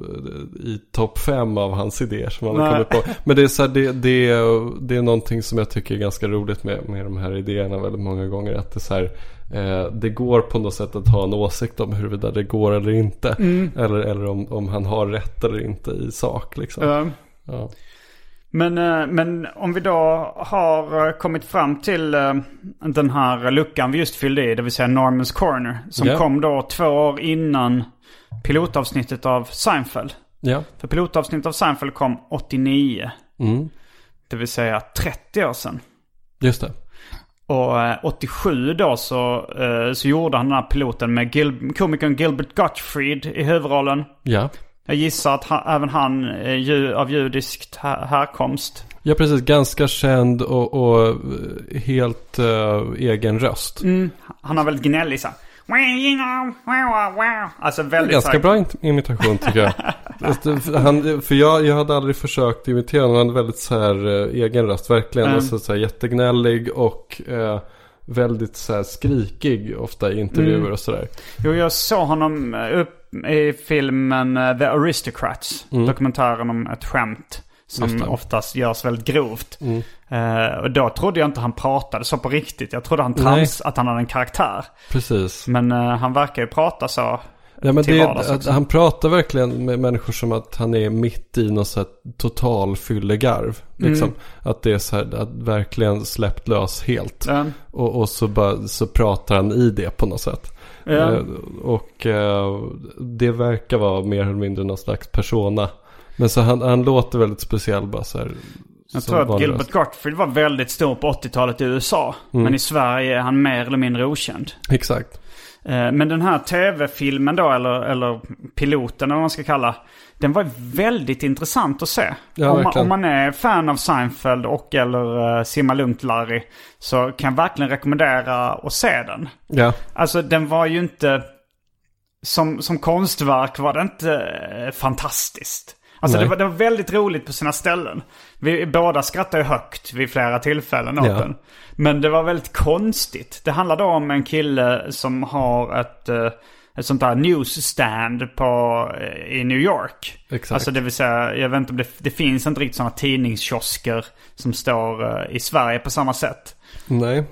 i topp fem av hans idéer som han har kommit på. Men det är, så här, det, det, det är någonting som jag tycker är ganska roligt med, med de här idéerna väldigt många gånger. Att det, är så här, eh, det går på något sätt att ha en åsikt om huruvida det går eller inte. Eller, eller om, om han har rätt eller inte i sak. Liksom. Ja. Ja. Men, eh, men om vi då har eh, kommit fram till eh, den här luckan vi just fyllde i, det vill säga Normans Corner. Som Ja. kom då två år innan pilotavsnittet av Seinfeld. ja. För pilotavsnittet av Seinfeld kom 89. Mm. Det vill säga 30 år sedan. Just det. Och eh, 87 då så, så gjorde han den här piloten med Gil- komikern Gilbert Gottfried i huvudrollen. Ja. Jag gissar att han, även han är ju, av judiskt här, härkomst. Ja, precis. Ganska känd och, och eh, helt eh, egen röst. Han har väldigt gnällig så här. Alltså väldigt Ganska här- bra imitation tycker jag. För Han, för jag, jag hade aldrig försökt imitera honom. Han hade väldigt så här eh, egen röst. Verkligen. Mm. Alltså, så här, jättegnällig och eh, väldigt så här, skrikig ofta i intervjuer Mm. och sådär. Jo, jag såg honom upp i filmen eh, The Aristocrats. Dokumentären om ett skämt. Mm. Som. Mm. oftast görs väldigt grovt. Eh, och då trodde jag inte han pratade så på riktigt. Jag trodde han trans, att han hade en karaktär. Precis. Men eh, han verkar ju prata så. Ja men det, att han pratar verkligen med människor som att han är mitt i något så total fyllegarv. Liksom. Mm. Att det är så här, att verkligen släppt lös helt. Ja. Och, och så, bara, så pratar han i det på något sätt. Ja. Eh, och eh, det verkar vara mer eller mindre någon slags persona. Men så han, han låter väldigt speciell bara så här. Jag tror att vanlig Gilbert. Gottfried var väldigt stor på 80-talet i USA. Mm. Men i Sverige är han mer eller mindre okänd. Exakt. Eh, Men den här tv-filmen då, eller, eller piloten eller vad man ska kalla. Den var väldigt intressant att se. Ja, om, man, om man är fan av Seinfeld och eller uh, Simma Lugnt Larry. Så kan jag verkligen rekommendera att se den. Ja, Alltså den var ju inte... Som, som konstverk var det inte eh, fantastiskt. Alltså det var, det var väldigt roligt på sina ställen. Vi båda skrattade högt vid flera tillfällen åt Ja. den. Men det var väldigt konstigt. Det handlade om en kille som har ett, eh, ett sånt där newsstand på, eh, i New York. Exakt. Alltså det vill säga, jag vet inte om det, det finns inte riktigt sådana tidningskiosker som står eh, i Sverige på samma sätt. nej.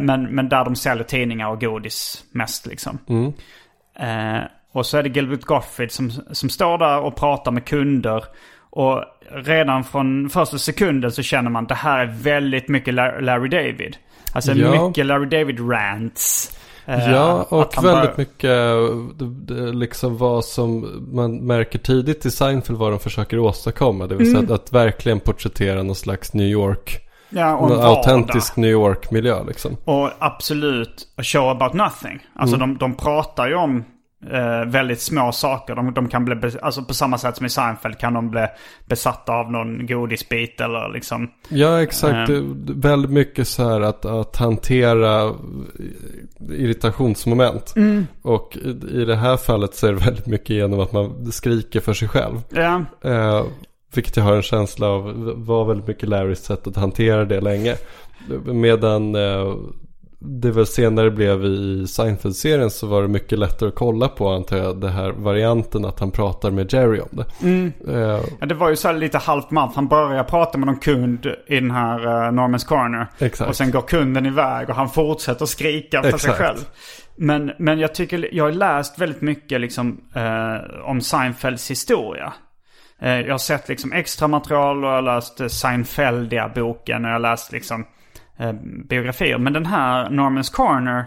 Men, men där de säljer tidningar och godis mest liksom. Mm. Eh, och så är det Gilbert Gottfried som, som står där och pratar med kunder. Och redan från första sekunden så känner man att det här är väldigt mycket La- Larry David. Alltså Ja. mycket Larry David rants. Eh, Ja, och väldigt bara- mycket liksom vad som man märker tidigt i Seinfeld vad de försöker åstadkomma. Det vill säga att, att verkligen porträttera någon slags New York, Ja, och en autentisk New York-miljö liksom. Och absolut a show about nothing. Alltså de, de pratar ju om eh, väldigt små saker. De, de kan bli, alltså på samma sätt som i Seinfeld kan de bli besatta av någon godisbit eller liksom. Ja, exakt. Eh. Väldigt mycket så här att, att hantera irritationsmoment. Och i, i det här fallet så är det väldigt mycket genom att man skriker för sig själv. Ja, Eh, vilket jag har en känsla av var väldigt mycket Larrys sätt att hantera det länge. Medan eh, det väl senare blev i Seinfeld-serien så var det mycket lättare att kolla på antar jag. Det här varianten att han pratar med Jerry om det. Eh, Ja, det var ju så här lite halvt matt. Han börjar prata med någon kund i den här uh, Normans Corner. Exakt. Och sen går kunden iväg och han fortsätter skrika för sig själv. Men, men jag tycker, jag har läst väldigt mycket liksom eh, om Seinfelds historia. Eh, jag har sett liksom extra material och jag har läst uh, Seinfeldia-boken och jag har läst liksom eh, biografier. Men den här Normans Corner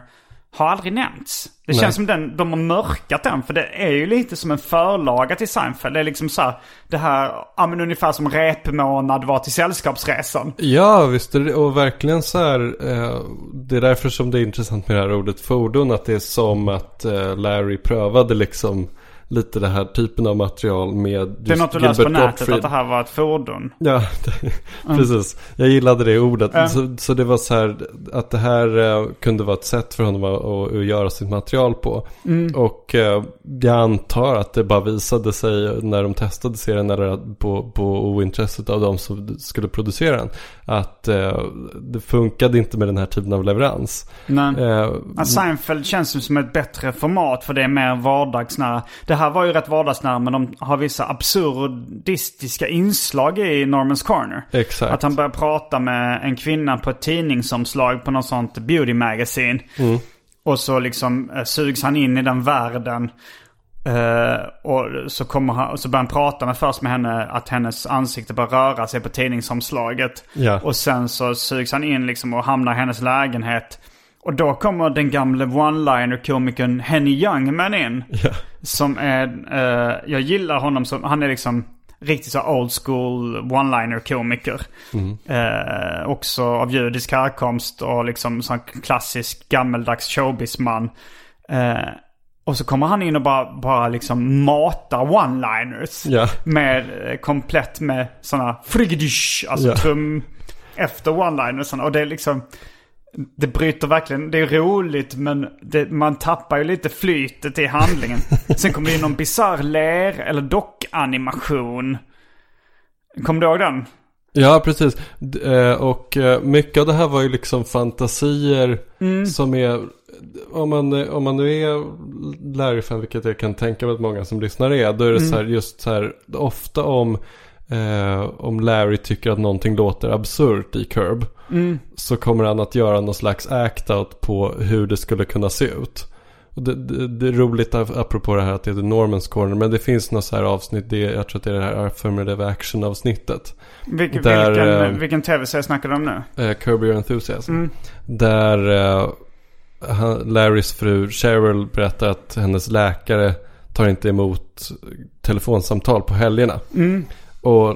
har aldrig nämnts. Det Nej. känns som den, de har mörkat den. För det är ju lite som en förlaga till Seinfeld. Det är liksom så här, det här, ja men ungefär som repmånad var till Sällskapsresan. Ja, visst. Och verkligen så här. Eh, det är därför som det är intressant med det här ordet fordon. Att det är som att eh, Larry prövade liksom lite det här typen av material med Det är något du läst på nätet Gottfried. att det här var ett fordon. Ja, det, precis. Jag gillade det ordet. Ja. Så, så det var så här att det här eh, kunde vara ett sätt för honom att, att, att göra sitt material på. Mm. Och eh, jag antar att det bara visade sig när de testade serien eller på, på ointresset av de som skulle producera den. Att eh, det funkade inte med den här typen av leverans. Nej. Seinfeld känns ju som ett bättre format för det är mer vardagsnära. Det här var ju rätt vardagsnära men de har vissa absurdistiska inslag i Normans Corner. Exakt. Att han börjar prata med en kvinna på ett tidningsomslag på något sånt beauty magazine. Mm. Och så liksom eh, sugs han in i den världen. Eh, och så, kommer han, och så börjar han prata med först med henne att hennes ansikte börjar röra sig på tidningsomslaget. Ja. Och sen så sugs han in liksom och hamnar i hennes lägenhet. Och då kommer den gamle one-liner-komikern Henny Youngman in. Ja. Som är, eh, jag gillar honom som, han är liksom riktigt så old school one-liner-komiker. Eh, också av judisk härkomst och liksom sån klassisk gammeldags showbizman. Eh, och så kommer han in och bara, bara liksom matar one-liners. Ja. Med, eh, komplett med sådana frigdish, alltså Ja. trum efter one-linersen. Och det är liksom, det bryter verkligen, det är roligt men det, man tappar ju lite flytet i handlingen. Sen kommer det in någon bisarr ler eller dockanimation. Kommer du ihåg den? Ja, precis. Eh, Och eh, mycket av det här var ju liksom fantasier som är, om man, om man nu är Larry-fan, vilket jag kan tänka mig att många som lyssnar är, då är det så här, just så här, ofta om, eh, om Larry tycker att någonting låter absurt i Curb, så kommer han att göra någon slags act-out på hur det skulle kunna se ut. Det, det, det är roligt ap- apropå det här att det heter Normans Corner. Men det finns något så här avsnitt. Det, jag tror att det är det här Affirmative Action avsnittet. Vilken, Där, vilken, eh, vilken tv-serie snackar du om nu? Eh, Curb Your Enthusiasm. Mm. Där eh, Larrys fru Cheryl berättar att hennes läkare tar inte emot telefonsamtal på helgerna. Mm. Och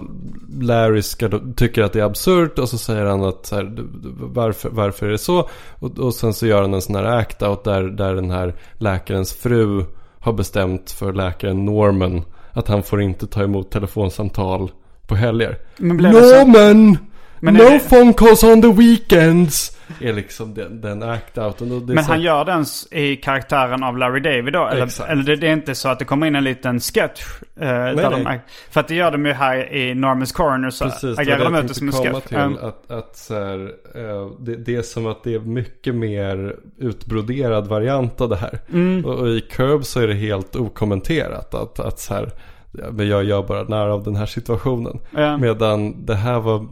Larry ska tycker att det är absurt och så säger han att här, "Du- du- varför, varför är det så? Och, och sen så gör han en sån här act-out där, där den här läkarens fru har bestämt för läkaren Norman att han får inte ta emot telefonsamtal på helger. Men? Norman! Men no det- phone calls on the weekends! Är liksom den, den act-outen. Men så- han gör den i karaktären av Larry David då? Eller, Exakt. eller det, är inte så att det kommer in en liten sketch? Eh, där nej. De, för att det gör de ju här i Norman's Corner så Precis, agerar de ut som en sketch. till. Um, Att, att så här, eh, det, det är som att det är mycket mer utbroderad variant av det här. Mm. Och, och i Curb så är det helt okommenterat. Att, att så här, men jag gör bara nära av den här situationen. Ja. Medan det här var,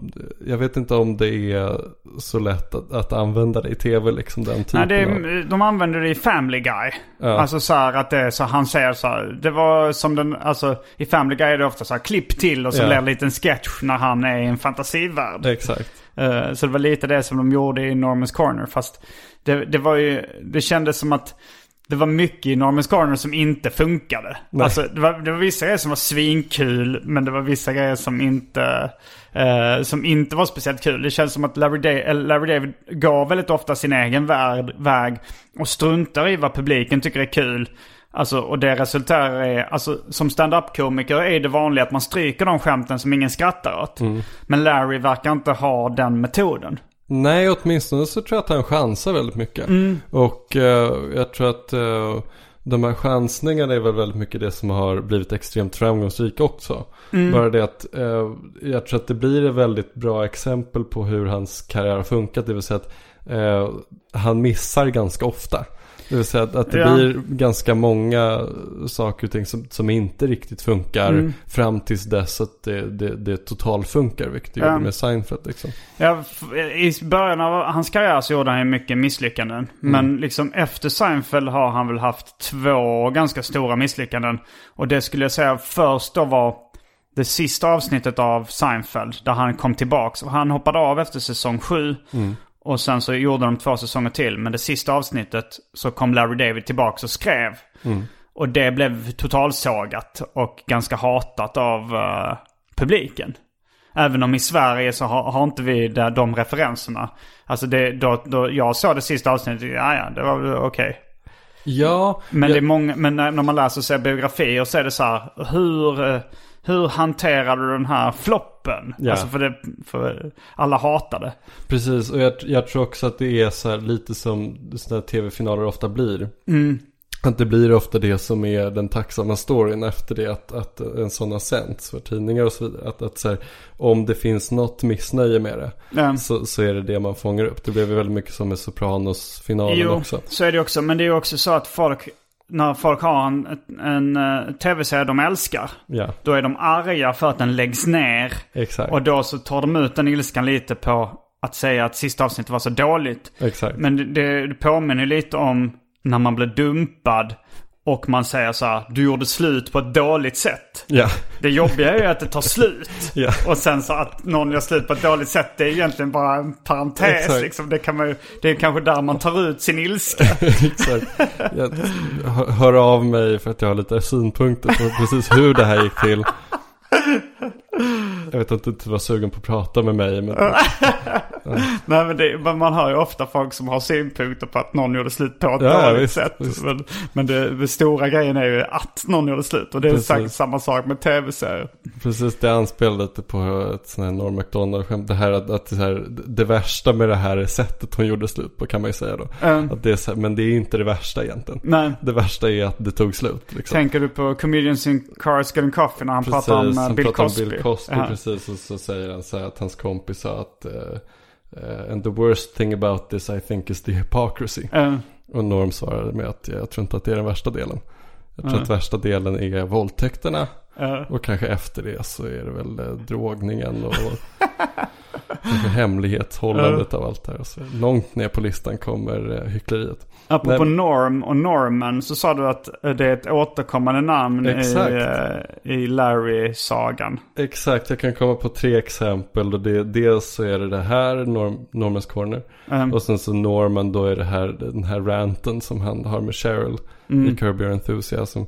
jag vet inte om det är så lätt att, att använda det i tv liksom den typen Nej, det av... är, de använder det i Family Guy. Ja. Alltså så här att det är så han säger så här. Det var som den, alltså i Family Guy är det ofta så här klipp till och så Ja. blir det en liten sketch när han är i en fantasivärld. Exakt. Eh, Så det var lite det som de gjorde i Norman's Corner. Fast det, det var ju, det kändes som att det var mycket i Norman's Corner som inte funkade. Nej. Alltså det var, det var vissa grejer som var svinkul, men det var vissa grejer som inte, eh, som inte var speciellt kul. Det känns som att Larry, Da- eller Larry David gav väldigt ofta sin egen värld, väg och struntar i vad publiken tycker är kul. Alltså, och det resulterar i, alltså som stand-up-komiker är det vanligt att man stryker de skämten som ingen skrattar åt. Men Larry verkar inte ha den metoden. Nej, åtminstone så tror jag att han chansar väldigt mycket. Mm. Och eh, jag tror att eh, de här chansningarna är väl väldigt mycket det som har blivit extremt framgångsrika också. Mm. Bara det att eh, jag tror att det blir ett väldigt bra exempel på hur hans karriär har funkat. Det vill säga att eh, han missar ganska ofta. Det vill säga att, att det Ja. blir ganska många saker och ting som, som inte riktigt funkar Mm. fram tills dess att det, det, det totalfunkar. Vilket det Ja. gjorde med Seinfeld liksom. Ja, I början av hans karriär så gjorde han ju mycket misslyckanden. Men liksom efter Seinfeld har han väl haft två ganska stora misslyckanden. Och det skulle jag säga först då var det sista avsnittet av Seinfeld. Där han kom tillbaks. Och han hoppade av efter säsong sju. Och sen så gjorde de två säsonger till. Men det sista avsnittet så kom Larry David tillbaks och skrev. Och det blev totalsågat och ganska hatat av eh, publiken. Även om i Sverige så har, har inte vi där, de referenserna. Alltså det, då, då jag såg det sista avsnittet, ja ja, det var okej. Ja, Men, jag- det är många, men när, när man läser sig biografier så är det så här, hur, eh, hur hanterar du den här floppen? Ja. Alltså för, det, för alla hatar det. Precis, och jag, jag tror också att det är så lite som sådana tv-finaler ofta blir. Att det blir ofta det som är den tacksamma storyn efter det att, att en sån har sänts för tidningar och så vidare. Att, att så här, om det finns något missnöje med det Ja. så, så är det det man fångar upp. Det blev väldigt mycket som med Sopranos-finalen Jo, också. så är det också. Men det är också så att folk, när folk har en, en, eh, tv-serie de älskar, Ja, då är de arga för att den läggs ner. exakt. Och då så tar de ut den ilskan lite på att säga att sista avsnittet var så dåligt. exakt. Men det, det påminner lite om när man blir dumpad och man säger så här, du gjorde slut på ett dåligt sätt. Ja, Det jobbiga är ju att det tar slut. Ja. Och sen så att någon gör slut på ett dåligt sätt, det är egentligen bara en parentes. Liksom. Det, kan man ju, det är kanske där man tar ut sin ilska. exakt. Jag hör- av mig för att jag har lite synpunkter på precis hur det här gick till. Jag vet inte om du var sugen på att prata med mig. Men Nej men det, man hör ju ofta folk som har synpunkter på att någon gjorde slut på ett Ja, dåligt visst, sätt. visst. Men, men det, det stora grejen är ju att någon gjorde slut. Och det är Precis. sagt samma sak med tv-serier. Precis, det anspelar lite på ett sånt här Norm MacDonald-skämt. Det här att, att det, här, det värsta med det här sättet hon gjorde slut på kan man ju säga då. Mm. Att det är men det är inte det värsta egentligen. Nej. Det värsta är att det tog slut. Liksom. Tänker du på Comedians in Cars Getting Coffee när han pratar om eh, han Bill pratar om Cosby? Bill Cosby, Ja. precis. Och så säger han så här att hans kompis sa att eh, eh, And the worst thing about this I think is the hypocrisy. Eh, Och Norm svarade med att jag tror inte att det är den värsta delen. Jag tror Nej. att värsta delen är våldtäkterna. Eh. Och kanske efter det så är det väl eh, drogningen och Kanske hemlighetshållandet av allt det här. Så långt ner på listan kommer eh, hyckleriet. Apropå Nej. Norm och Norman så sa du att det är ett återkommande namn i, Exakt. eh, i Larry-sagan. Exakt, jag kan komma på tre exempel. Och det, dels så är det det här, Norm, Normans Corner. Mm. Och sen så Norman, då är det här, den här ranten som han har med Cheryl Mm. i Curb Your Enthusiasm.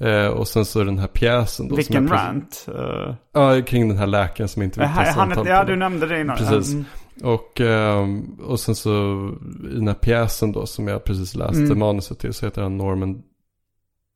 Eh, och sen så den här pjäsen då. Vilken rant? Uh, Ja, kring den här läkaren som inte vill ta samtal. ja, du nämnde det innan. Precis. Mm. Och, ehm, och sen så i den här pjäsen då som jag precis läste Mm. manuset till så heter han Norman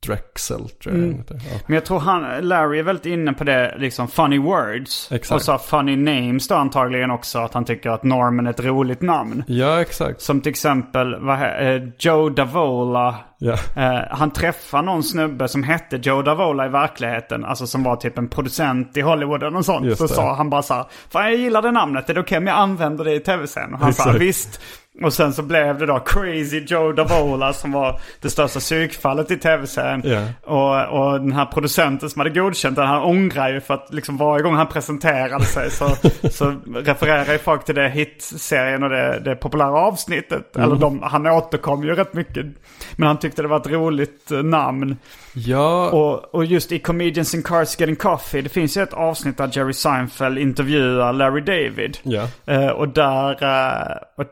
Drexel tror jag Mm. Ja. Men jag tror han, Larry är väldigt inne på det, liksom funny words. Exakt. Och så funny names då antagligen också. Att han tycker att Norman är ett roligt namn. ja, exakt. Som till exempel he- eh, Joe Davola. Ja. Eh, han träffade någon snubbe som hette Joe Davola i verkligheten. Alltså som var typ en producent i Hollywood eller något sånt. Just så det. sa han bara så här. Fan jag gillar det namnet, är det okej om jag använder det i tv-serien? Och han sa visst. Och sen så blev det då Crazy Joe Davola som var det största psykfallet i tv-serien. Ja. Och, och den här producenten som hade godkänt den, han ångrar ju för att liksom varje gång han presenterade sig så, så refererar ju folk till det hitserien och det, det populära avsnittet. Mm. Eller de, han återkom ju rätt mycket. Men han tyckte det var ett roligt eh, namn. Ja, Och, och just i Comedians in Cars Getting Coffee, det finns ju ett avsnitt där Jerry Seinfeld intervjuar Larry David. ja. Eh, och där, eh, och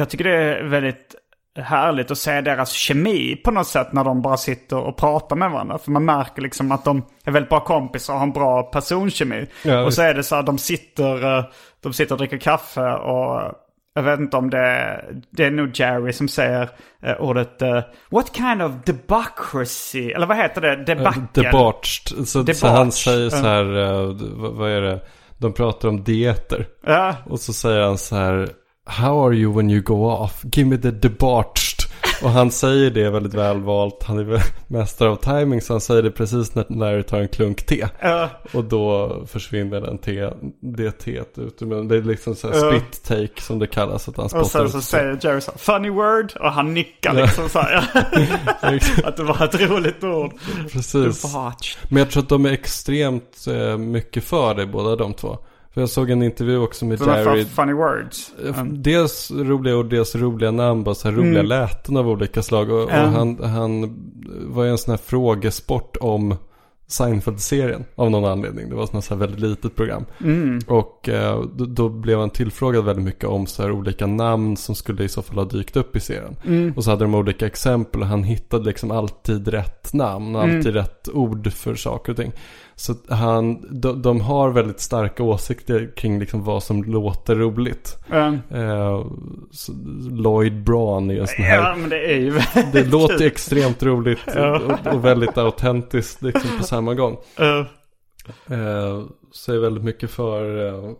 jag tycker det är väldigt härligt att se deras kemi på något sätt när de bara sitter och pratar med varandra. För man märker liksom att de är väldigt bra kompisar och har en bra personkemi. Ja, och så är det så att de sitter, eh, de sitter och dricker kaffe och jag vet inte om det är, det är nog Jerry som säger eh, ordet eh, What kind of debauchery? Eller vad heter det? Debacle? Debauched. Så, så han säger så här, eh, vad, vad är det? De pratar om dieter. Ja, Och så säger han så här, How are you when you go off? Give me the debauched. Och han säger det väldigt välvalt. Han är väl mästare av timing så han säger det precis när Larry tar en klunk te. ja. Och då försvinner den te, det teet ut. Men det är liksom så här Ja. spit take som det kallas. Att han Och spottar sen så te. säger Jerry så funny word och han nickar liksom så här. att det var ett roligt ord. Precis. Debauched. Men jag tror att de är extremt eh, mycket för det båda de två. För jag såg en intervju också med varför Jerry. funny words? Eh, Dels roliga ord, dels roliga namn, bara så här roliga läten av olika slag. Och, och Mm. han, han var ju en sån här frågesport om Seinfeld-serien av någon anledning. Det var sån här väldigt litet program. Mm. Och eh, då, då blev han tillfrågad väldigt mycket om så här olika namn som skulle i så fall ha dykt upp i serien. Mm. Och så hade de olika exempel och han hittade liksom alltid rätt namn och Mm. alltid rätt ord för saker och ting. Så han, de, de har väldigt starka åsikter kring liksom vad som låter roligt. Mm. Eh, Lloyd Braun är ju en sån här Ja, men det är ju det låter extremt roligt och, och väldigt autentiskt liksom på samma gång. Eh, Eh, så är väldigt mycket för eh,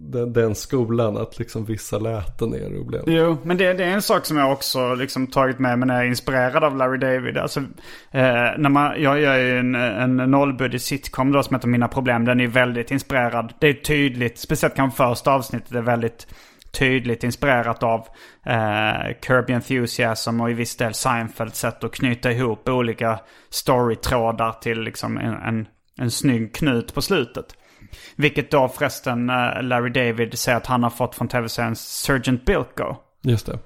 den, den skolan att liksom vissa läten är roliga. Jo, men det, det är en sak som jag också liksom tagit med mig när jag är inspirerad av Larry David. Alltså, eh, när man, jag gör ju en, en nollbudget sitcom då som heter Mina Problem. Den är väldigt inspirerad. Det är tydligt, speciellt kanske första avsnittet är väldigt tydligt inspirerat av eh, Kirby Enthusiasm och i viss del Seinfeld sätt att knyta ihop olika storytrådar till liksom en, en, en snygg knut på slutet. Vilket då förresten eh, Larry David säger att han har fått från tv-serien Sergeant Bilko. Just det.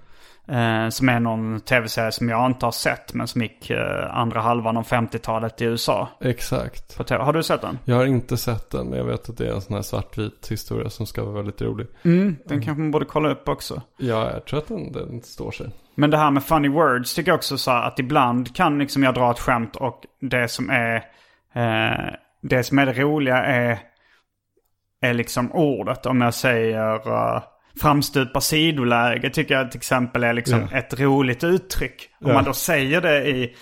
Eh, som är någon tv-serie som jag inte har sett men som gick eh, andra halvan av 50-talet i USA. Exakt. Har du sett den? Jag har inte sett den men jag vet att det är en sån här svartvit historia som ska vara väldigt rolig. Mm, den kanske man borde kolla upp också. Ja, jag tror att den, den står sig. Men det här med funny words tycker jag också så att ibland kan liksom jag dra ett skämt och det som är eh, det som är det roliga är, är liksom ordet. Om jag säger uh, framstupa sidoläge tycker jag till exempel är liksom Ja. ett roligt uttryck. Om Ja. man då säger det i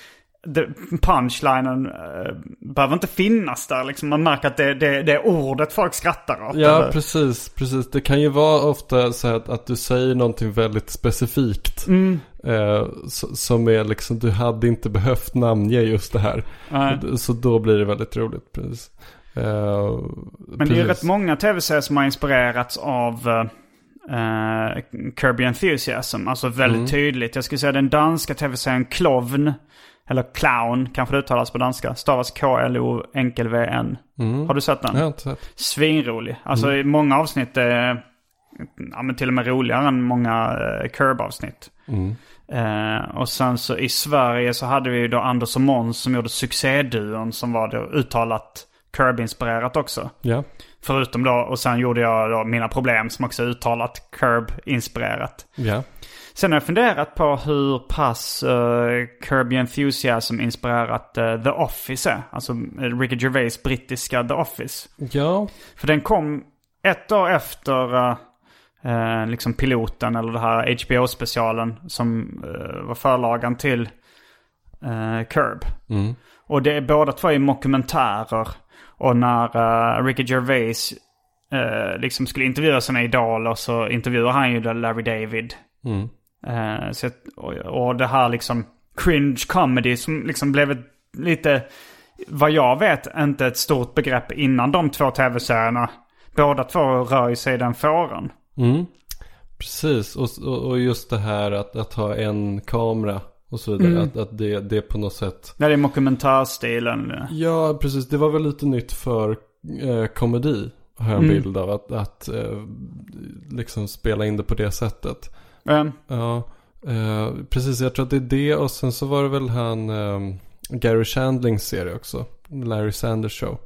punchlinen uh, behöver inte finnas där. Liksom man märker att det, det, det är ordet folk skrattar åt. Ja, eller- precis, precis. Det kan ju vara ofta så att, att du säger någonting väldigt specifikt. Mm. Eh, som är liksom, du hade inte behövt namnge just det här. Nej. Så då blir det väldigt roligt. Precis. Eh, Men det är rätt många tv-serier som har inspirerats av uh, Kirby Enthusiasm. Alltså väldigt Mm. tydligt. Jag skulle säga den danska tv-serien Klovn. Eller Clown kanske det uttalas på danska. Stavas K-L-O enkel-V-N. Har du sett den? Jag har inte sett. Svinrolig. Alltså Mm. många avsnitt är, ja, men till och med roligare än många uh, Curb-avsnitt. Eh, och sen så i Sverige så hade vi ju då Anders och Måns som gjorde succéduon som var då uttalat Curb-inspirerat också. Ja. Förutom då, och sen gjorde jag då Mina Problem som också är uttalat Curb-inspirerat. Ja. Sen har jag funderat på hur pass uh, Kirby Enthusiasm inspirerat uh, The Office är. Alltså uh, Ricky Gervais brittiska The Office. Ja. För den kom ett år efter uh, uh, liksom piloten eller det här HBO-specialen som var förlagan till Curb. Och det är båda två är mockumentärer. Och när uh, Ricky Gervais uh, liksom skulle intervjua sina idoler så intervjuar han ju Larry David. Eh, så, att- och, och det här liksom cringe comedy som liksom blev ett lite, vad jag vet, inte ett stort begrepp innan de två tv-serierna. Båda två rör ju sig i den fåran. Precis, och, och, och just det här att, att ha en kamera och så vidare. Att, att det, det på något sätt. Ja, det är dokumentärstilen. Ja, precis. Det var väl lite nytt för eh, komedi. Har jag en bild av. Att, att eh, liksom spela in det på det sättet. Eh, Ja, eh, precis. Jag tror att det är det. Och sen så var det väl han eh, Gary Shandlings serie också. Larry Sanders Show.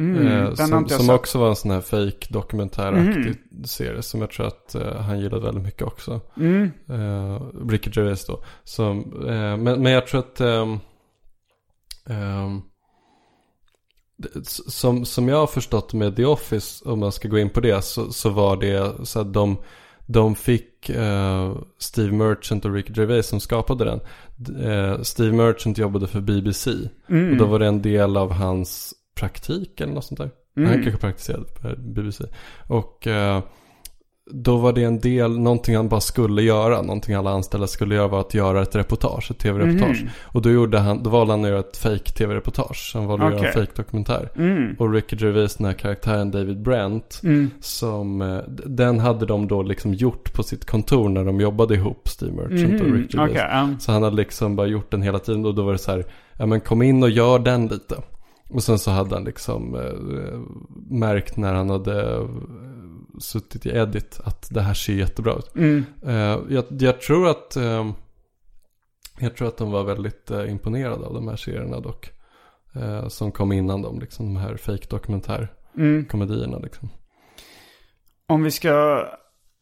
Mm, Eh, som som också var en sån här fake dokumentäraktig serie. Som jag tror att eh, han gillade väldigt mycket också. Mm. Eh, Ricky Gervais då. Som, eh, men, men jag tror att ehm, ehm, som, som jag har förstått med The Office, om man ska gå in på det, så, så var det så att de, de fick eh, Steve Merchant och Ricky Gervais som skapade den. Eh, Steve Merchant jobbade för BBC. Och då var det en del av hans praktik eller något sånt där. Han kanske praktiserade på BBC. Och eh, då var det en del, någonting han bara skulle göra, någonting alla anställda skulle göra var att göra ett reportage, ett tv-reportage. Och då gjorde han, då valde han att göra ett fake tv-reportage. Han valde att göra en fake dokumentär. Och Ricky Gervais, den här karaktären David Brent, som, eh, den hade de då liksom gjort på sitt kontor när de jobbade ihop, Steve Merchant och Ricky Gervais. Okej, ja. Så han hade liksom bara gjort den hela tiden och då var det så här, ja men kom in och gör den lite. Och sen så hade han liksom eh, märkt när han hade eh, suttit i edit att det här ser jättebra ut. Eh, jag, jag tror att eh, jag tror att de var väldigt eh, imponerade av de här serierna dock. Eh, som kom innan dem, liksom de här fake dokumentärkomedierna liksom. Om vi ska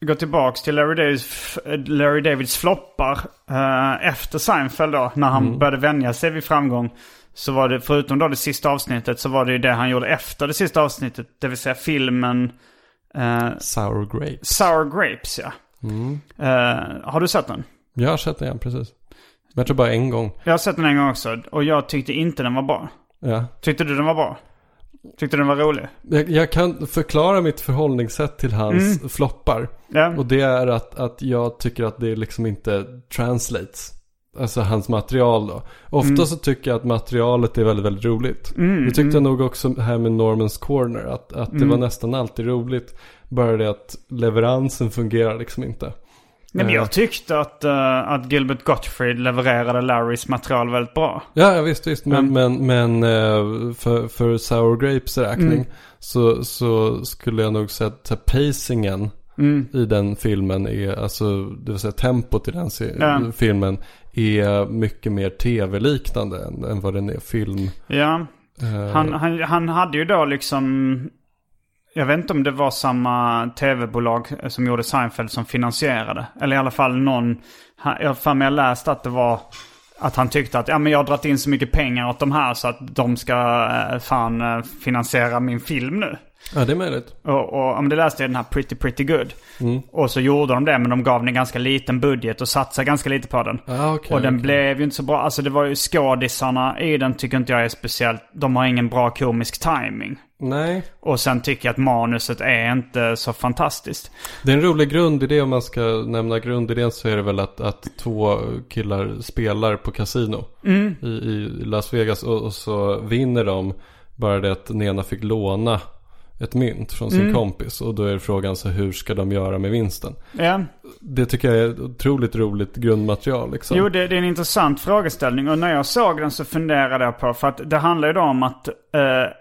gå tillbaks till Larry Davids, Larry Davids floppar eh, efter Seinfeld då. När han började vänja sig vid framgång. Så var det, förutom då det sista avsnittet, så var det ju det han gjorde efter det sista avsnittet. Det vill säga filmen eh, Sour Grapes. Sour Grapes, ja. Eh, har du sett den? Jag har sett den, ja, precis. Men jag tror bara en gång. Jag har sett den en gång också. Och jag tyckte inte den var bra. Ja. Tyckte du den var bra? Tyckte du den var rolig? Jag, jag kan förklara mitt förhållningssätt till hans floppar. Ja. Och det är att, att jag tycker att det liksom inte translates. Alltså hans material då. Ofta så tycker jag att materialet är väldigt, väldigt roligt. det tyckte jag nog också här med Normans Corner. Att, att det var nästan alltid roligt. Bara det att leveransen fungerar liksom inte. Nej, men Eh. jag tyckte att, eh, att Gilbert Gottfried levererade Larrys material väldigt bra. Ja, visst, visst. Men, men, men eh, för, för Sour Grapes räkning så, så skulle jag nog säga att pacingen i den filmen är, alltså det vill säga tempot i den se- Ja. filmen är mycket mer tv-liknande än, än vad den är film. Ja, Eh, han, han, han hade ju då liksom... Jag vet inte om det var samma tv-bolag som gjorde Seinfeld som finansierade. Eller i alla fall någon... Jag har mig jag läst att det var... Att han tyckte att ja, men jag har dragit in så mycket pengar åt de här så att de ska eh, fan eh, finansiera min film nu. Ja, det är möjligt. Och, och men det läste jag den här Pretty Pretty Good. Mm. Och så gjorde de det men de gav den en ganska liten budget och satsade ganska lite på den. Ah, okej, och den okej. blev ju inte så bra. Alltså det var ju skådisarna i den tycker inte jag är speciellt. De har ingen bra komisk timing. Nej, Och sen tycker jag att manuset är inte så fantastiskt. det är en rolig grundidé om man ska nämna grundidén så är det väl att, att två killar spelar på kasino i, i Las Vegas och, och så vinner de bara det att den ena fick låna ett mynt från sin kompis och då är frågan så hur ska de göra med vinsten? Ja. Det tycker jag är ett otroligt roligt grundmaterial liksom. Jo, det, det är en intressant frågeställning. Och när jag såg den så funderade jag på, för att det handlar ju då om att eh,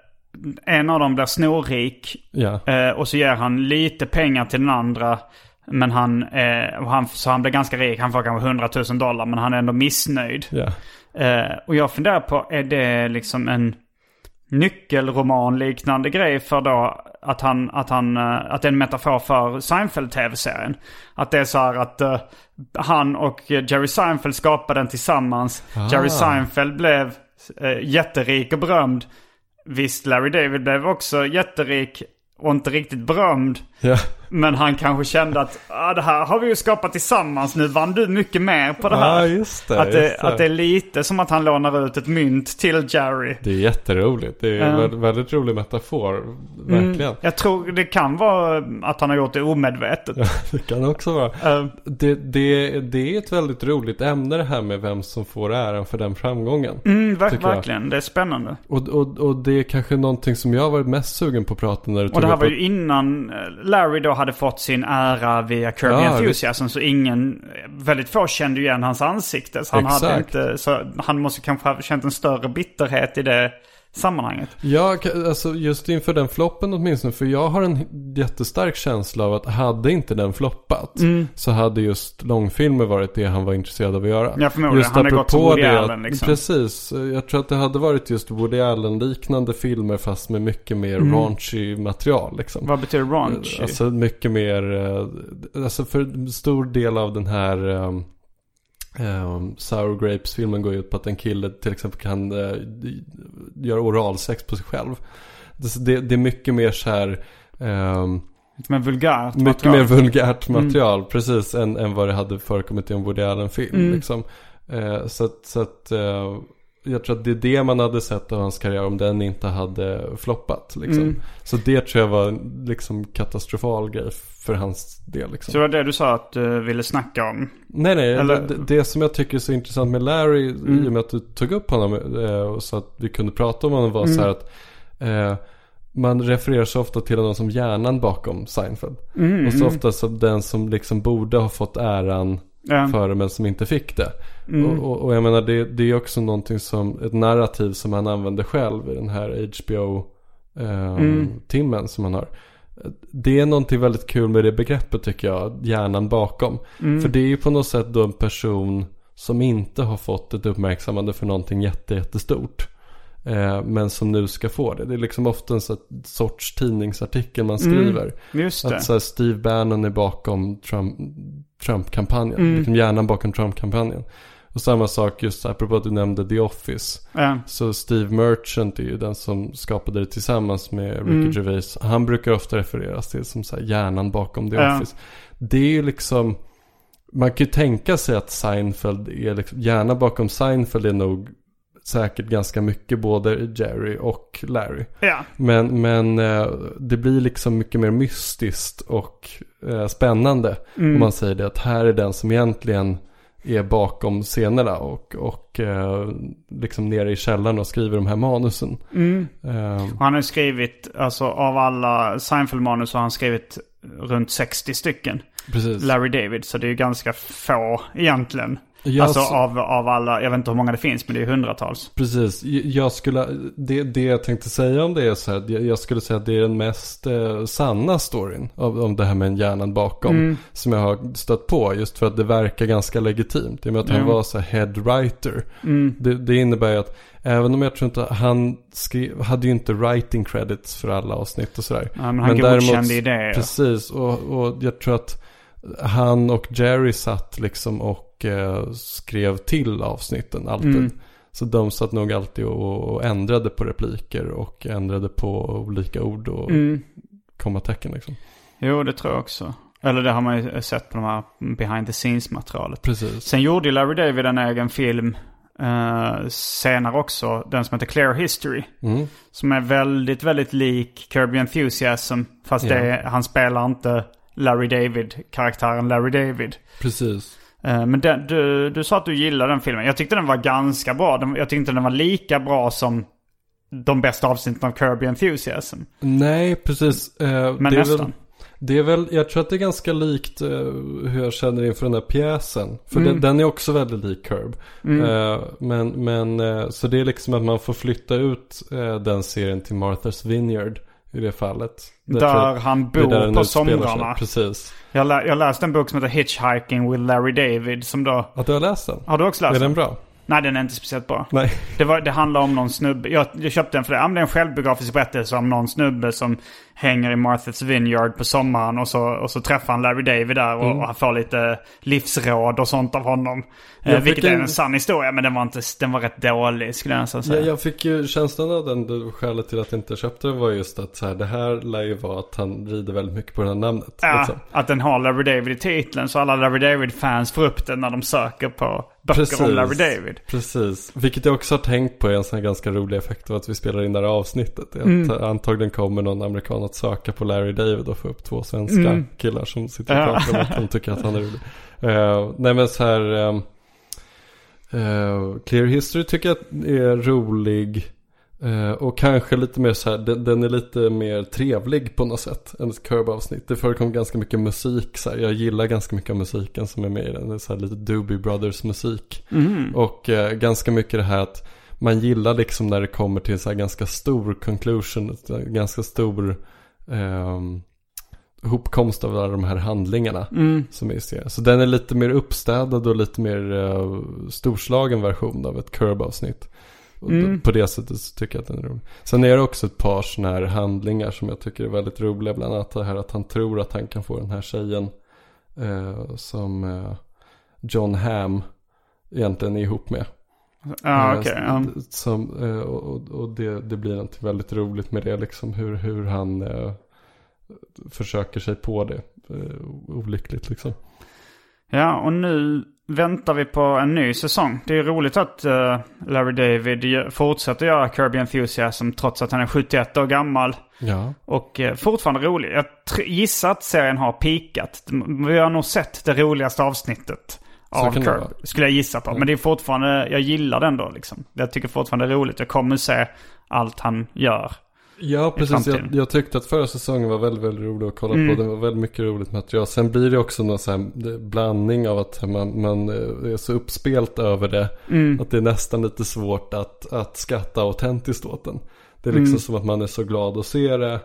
en av dem blir snorrik. Ja. Eh, och så ger han lite pengar till den andra. Men han, eh, han, så han blir ganska rik. Han får kanske 100 000 dollar. Men han är ändå missnöjd. Ja. Eh, och jag funderar på, är det liksom en nyckelroman-liknande grej för då att han, att han, eh, att det är en metafor för Seinfeld-tv-serien. Att det är så här att eh, han och Jerry Seinfeld skapade den tillsammans. Jerry Seinfeld blev uh, jätterik och berömd. Visst, Larry David blev också jätterik och inte riktigt berömd. Ja. Men han kanske kände att ah, det här har vi ju skapat tillsammans. Nu vann du mycket mer på det här. Ja, just det, att, det, just det. att det är lite som att han lånar ut ett mynt till Jerry. Det är jätteroligt. Det är en Ja. väldigt, rolig metafor. Verkligen. Jag tror det kan vara att han har gjort det omedvetet. Det kan också vara. Eh, Det, det, det är ett väldigt roligt ämne det här med vem som får äran för den framgången. mm, ver- Tycker jag. verkligen, det är spännande. Och, och, och det är kanske någonting som jag har varit mest sugen på att prata när du Och det här var ju innan eh, Larry då hade fått sin ära via Kirby Ja, Enthusiasm. Så ingen, väldigt få kände igen hans ansikte. Så han, hade inte, så han måste kanske ha känt en större bitterhet i det sammanhanget. Ja, alltså just inför den floppen åtminstone. För jag har en jättestark känsla av att hade inte den floppat. Mm. Så hade just långfilmer varit det han var intresserad av att göra. Ja, förmodligen. Just Han har gått apropå Woody det, Allen, liksom. Precis. Jag tror att det hade varit just Woody Allen-liknande filmer fast med mycket mer raunchy material. Liksom. Mm. Vad betyder raunchy? Alltså mycket mer, eh, alltså för en stor del av den här um, um, Sour Grapes-filmen går ut på att en kille till exempel kan uh, göra oralsex på sig själv. Det, det, är mycket mer så här, ehm, Men vulgärt mycket material. mer vulgärt material, precis, än, än vad det hade förekommit i en Woody Allen-film. Mm. Liksom. Eh, så att, så att eh, jag tror att det är det man hade sett av hans karriär om den inte hade floppat. Liksom. Mm. Så det tror jag var en liksom katastrofal grej för hans del. Liksom. Så det var det du sa att du ville snacka om? Nej, nej. Eller- Mm. Det, det som jag tycker är så intressant med Larry, i och med att du tog upp honom eh, och så att vi kunde prata om honom, var Mm. så här att eh, man refererar så ofta till honom som hjärnan bakom Seinfeld. Mm, och så ofta som den som liksom borde ha fått äran Ja. för det men som inte fick det. Mm. Och, och, jag menar det, det är också någonting som, ett narrativ som han använder själv i den här HBO-timmen Mm. som han har. Det är någonting väldigt kul med det begreppet tycker jag, hjärnan bakom. Mm. För det är ju på något sätt då en person som inte har fått ett uppmärksammande för någonting jätte, jättestort. Eh, men som nu ska få det. Det är liksom ofta en sorts tidningsartikel man skriver. Just det. Att så här, Steve Bannon är bakom Trump, Trump-kampanjen. Mm. Liksom hjärnan bakom Trump-kampanjen. Och samma sak just apropå att du nämnde The Office. Ja. Så Steve Merchant är ju den som skapade det tillsammans med Ricky Mm. Gervais. Han brukar ofta refereras till som så här hjärnan bakom The Ja. Office. Det är ju liksom, man kan ju tänka sig att Seinfeld är liksom, hjärnan bakom Seinfeld är nog säkert ganska mycket både Jerry och Larry. ja. Men, men eh, det blir liksom mycket mer mystiskt och eh, spännande. Mm. Om man säger det att här är den som egentligen är bakom scenerna och, och eh, liksom nere i källaren och skriver de här manusen. Mm. Eh, han har skrivit, alltså av alla Seinfeld-manus har han skrivit runt 60 stycken. precis. Larry David, så det är ju ganska få egentligen. Ja, alltså så- av, av alla, jag vet inte hur många det finns, men det är hundratals. Precis, jag skulle, det, det jag tänkte säga om det är så här, jag, jag skulle säga att det är den mest eh, sanna storyn av, om det här med en hjärnan bakom. Mm. Som jag har stött på, just för att det verkar ganska legitimt. I och med att han Jo. var så här head writer. Mm. Det, det innebär ju att även om jag tror inte, han skrev, hade ju inte writing credits för alla avsnitt och sådär. Ja, men han godkände idéer. Precis, och, och jag tror att han och Jerry satt liksom och eh, skrev till avsnitten alltid. Mm. Så de satt nog alltid och, och ändrade på repliker och ändrade på olika ord och Mm. kommatecken liksom. Jo, det tror jag också. Eller det har man ju sett på de här behind the scenes-materialet. Precis. Sen gjorde ju Larry David en egen film eh, senare också. Den som heter Clear History. Mm. Som är väldigt, väldigt lik Kirby Enthusiasm. Fast Ja. det han spelar inte Larry David, karaktären Larry David. Precis. Eh, Men den, du, du sa att du gillade den filmen. Jag tyckte den var ganska bra. Den, jag tyckte inte den var lika bra som de bästa avsnitten av Kirby Enthusiasm. Nej, precis. Eh, Men det är nästan. Väl, Det är väl, jag tror att det är ganska likt uh, hur jag känner inför den här pjäsen. För mm. den, den, är också väldigt lik Curb. Mm. Men, men så det är liksom att man får flytta ut den serien till Martha's Vineyard i det fallet. Det där han bor på somrarna. Precis. Jag, lä jag läste en bok som heter Hitchhiking with Larry David som då... Att du har läst den? Har du också läst den? Är den bra? Nej, den är inte speciellt bra. Nej. Det, var, det handlar om någon snubbe. Jag, jag köpte den för det. Ja, det är en självbiografisk berättelse om någon snubbe som hänger i Martha's Vineyard på sommaren. Och så, och så träffar han Larry David där och, mm. och han får lite livsråd och sånt av honom. Eh, vilket en... är en sann historia, men den var, inte, den var rätt dålig skulle jag nästan säga. Ja, jag fick ju känslan av den, skälet till att jag inte köpte den var just att så här, det här lär ju vara att han rider väldigt mycket på det här namnet. Ja, liksom. att den har Larry David i titeln. Så alla Larry David-fans får upp den när de söker på böcker precis, om Larry David. Precis, vilket jag också har tänkt på är en sån här ganska rolig effekt av att vi spelar in det här avsnittet. Mm. Att antagligen kommer någon amerikan att söka på Larry David och få upp två svenska mm. killar som sitter och pratar om att de tycker att han är rolig. Uh, nej men så här, um, uh, Clear History tycker jag är rolig. Uh, och kanske lite mer så här, den, den, är lite mer trevlig på något sätt än ett Curb-avsnitt. Det förekommer ganska mycket musik så här. Jag gillar ganska mycket av musiken som är med i den. Det är så här lite Doobie Brothers musik. Mm. Och uh, ganska mycket det här att man gillar liksom när det kommer till så här ganska stor conclusion. Ganska stor um, hopkomst av alla de här handlingarna mm. som är i serien. Så den är lite mer uppstädad och lite mer uh, storslagen version av ett Curb-avsnitt. Mm. på det sättet så tycker jag att den är rolig. Sen är det också ett par sådana här handlingar som jag tycker är väldigt roliga. Bland annat det här att han tror att han kan få den här tjejen uh, som uh, John Hamm egentligen är ihop med. Ah, okay, uh, som, och, och det, det blir något väldigt roligt med det liksom. Hur, hur han försöker sig på det. olyckligt liksom. Ja, och nu väntar vi på en ny säsong. Det är roligt att uh, Larry David fortsätter göra Kirby Enthusiasm trots att han är 71 år gammal. Ja. Och uh, fortfarande rolig. Jag gissar att serien har pikat. Vi har nog sett det roligaste avsnittet av Kirby. Skulle jag gissa på. Ja. Men det är fortfarande, jag gillar den då liksom. Jag tycker fortfarande det är roligt. Jag kommer se allt han gör. Ja, precis. Jag, jag, tyckte att förra säsongen var väldigt, väldigt rolig att kolla mm. på. Det var väldigt mycket roligt material. Sen blir det också någon sån här blandning av att man, man eh, är så uppspelt över det. Mm. Att det är nästan lite svårt att, att skatta autentiskt åt den. Det är liksom mm. som att man är så glad att se det.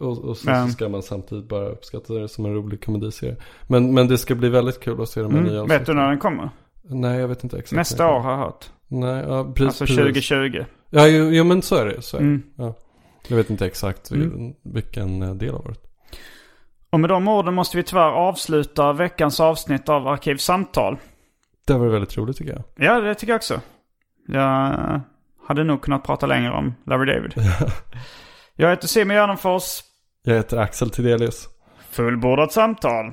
Och, och så, så, ska man samtidigt bara uppskatta det som en rolig komediserie. Men, men det ska bli väldigt kul att se de här mm. nya Vet du när den kommer? Nej, jag vet inte exakt. Nästa år har jag hört. Nej, ja, precis. Alltså 2020. Ja, jo, jo men så är det. Så är det. Mm. Ja. Jag vet inte exakt mm. vilken eh, del av året. Och med de orden måste vi tyvärr avsluta veckans avsnitt av Arkivsamtal. Det var väldigt roligt tycker jag. Ja, det tycker jag också. Jag hade nog kunnat prata längre om Larry David. jag heter Simon Gärdenfors. Jag heter Axel Tidelius. Fullbordat samtal.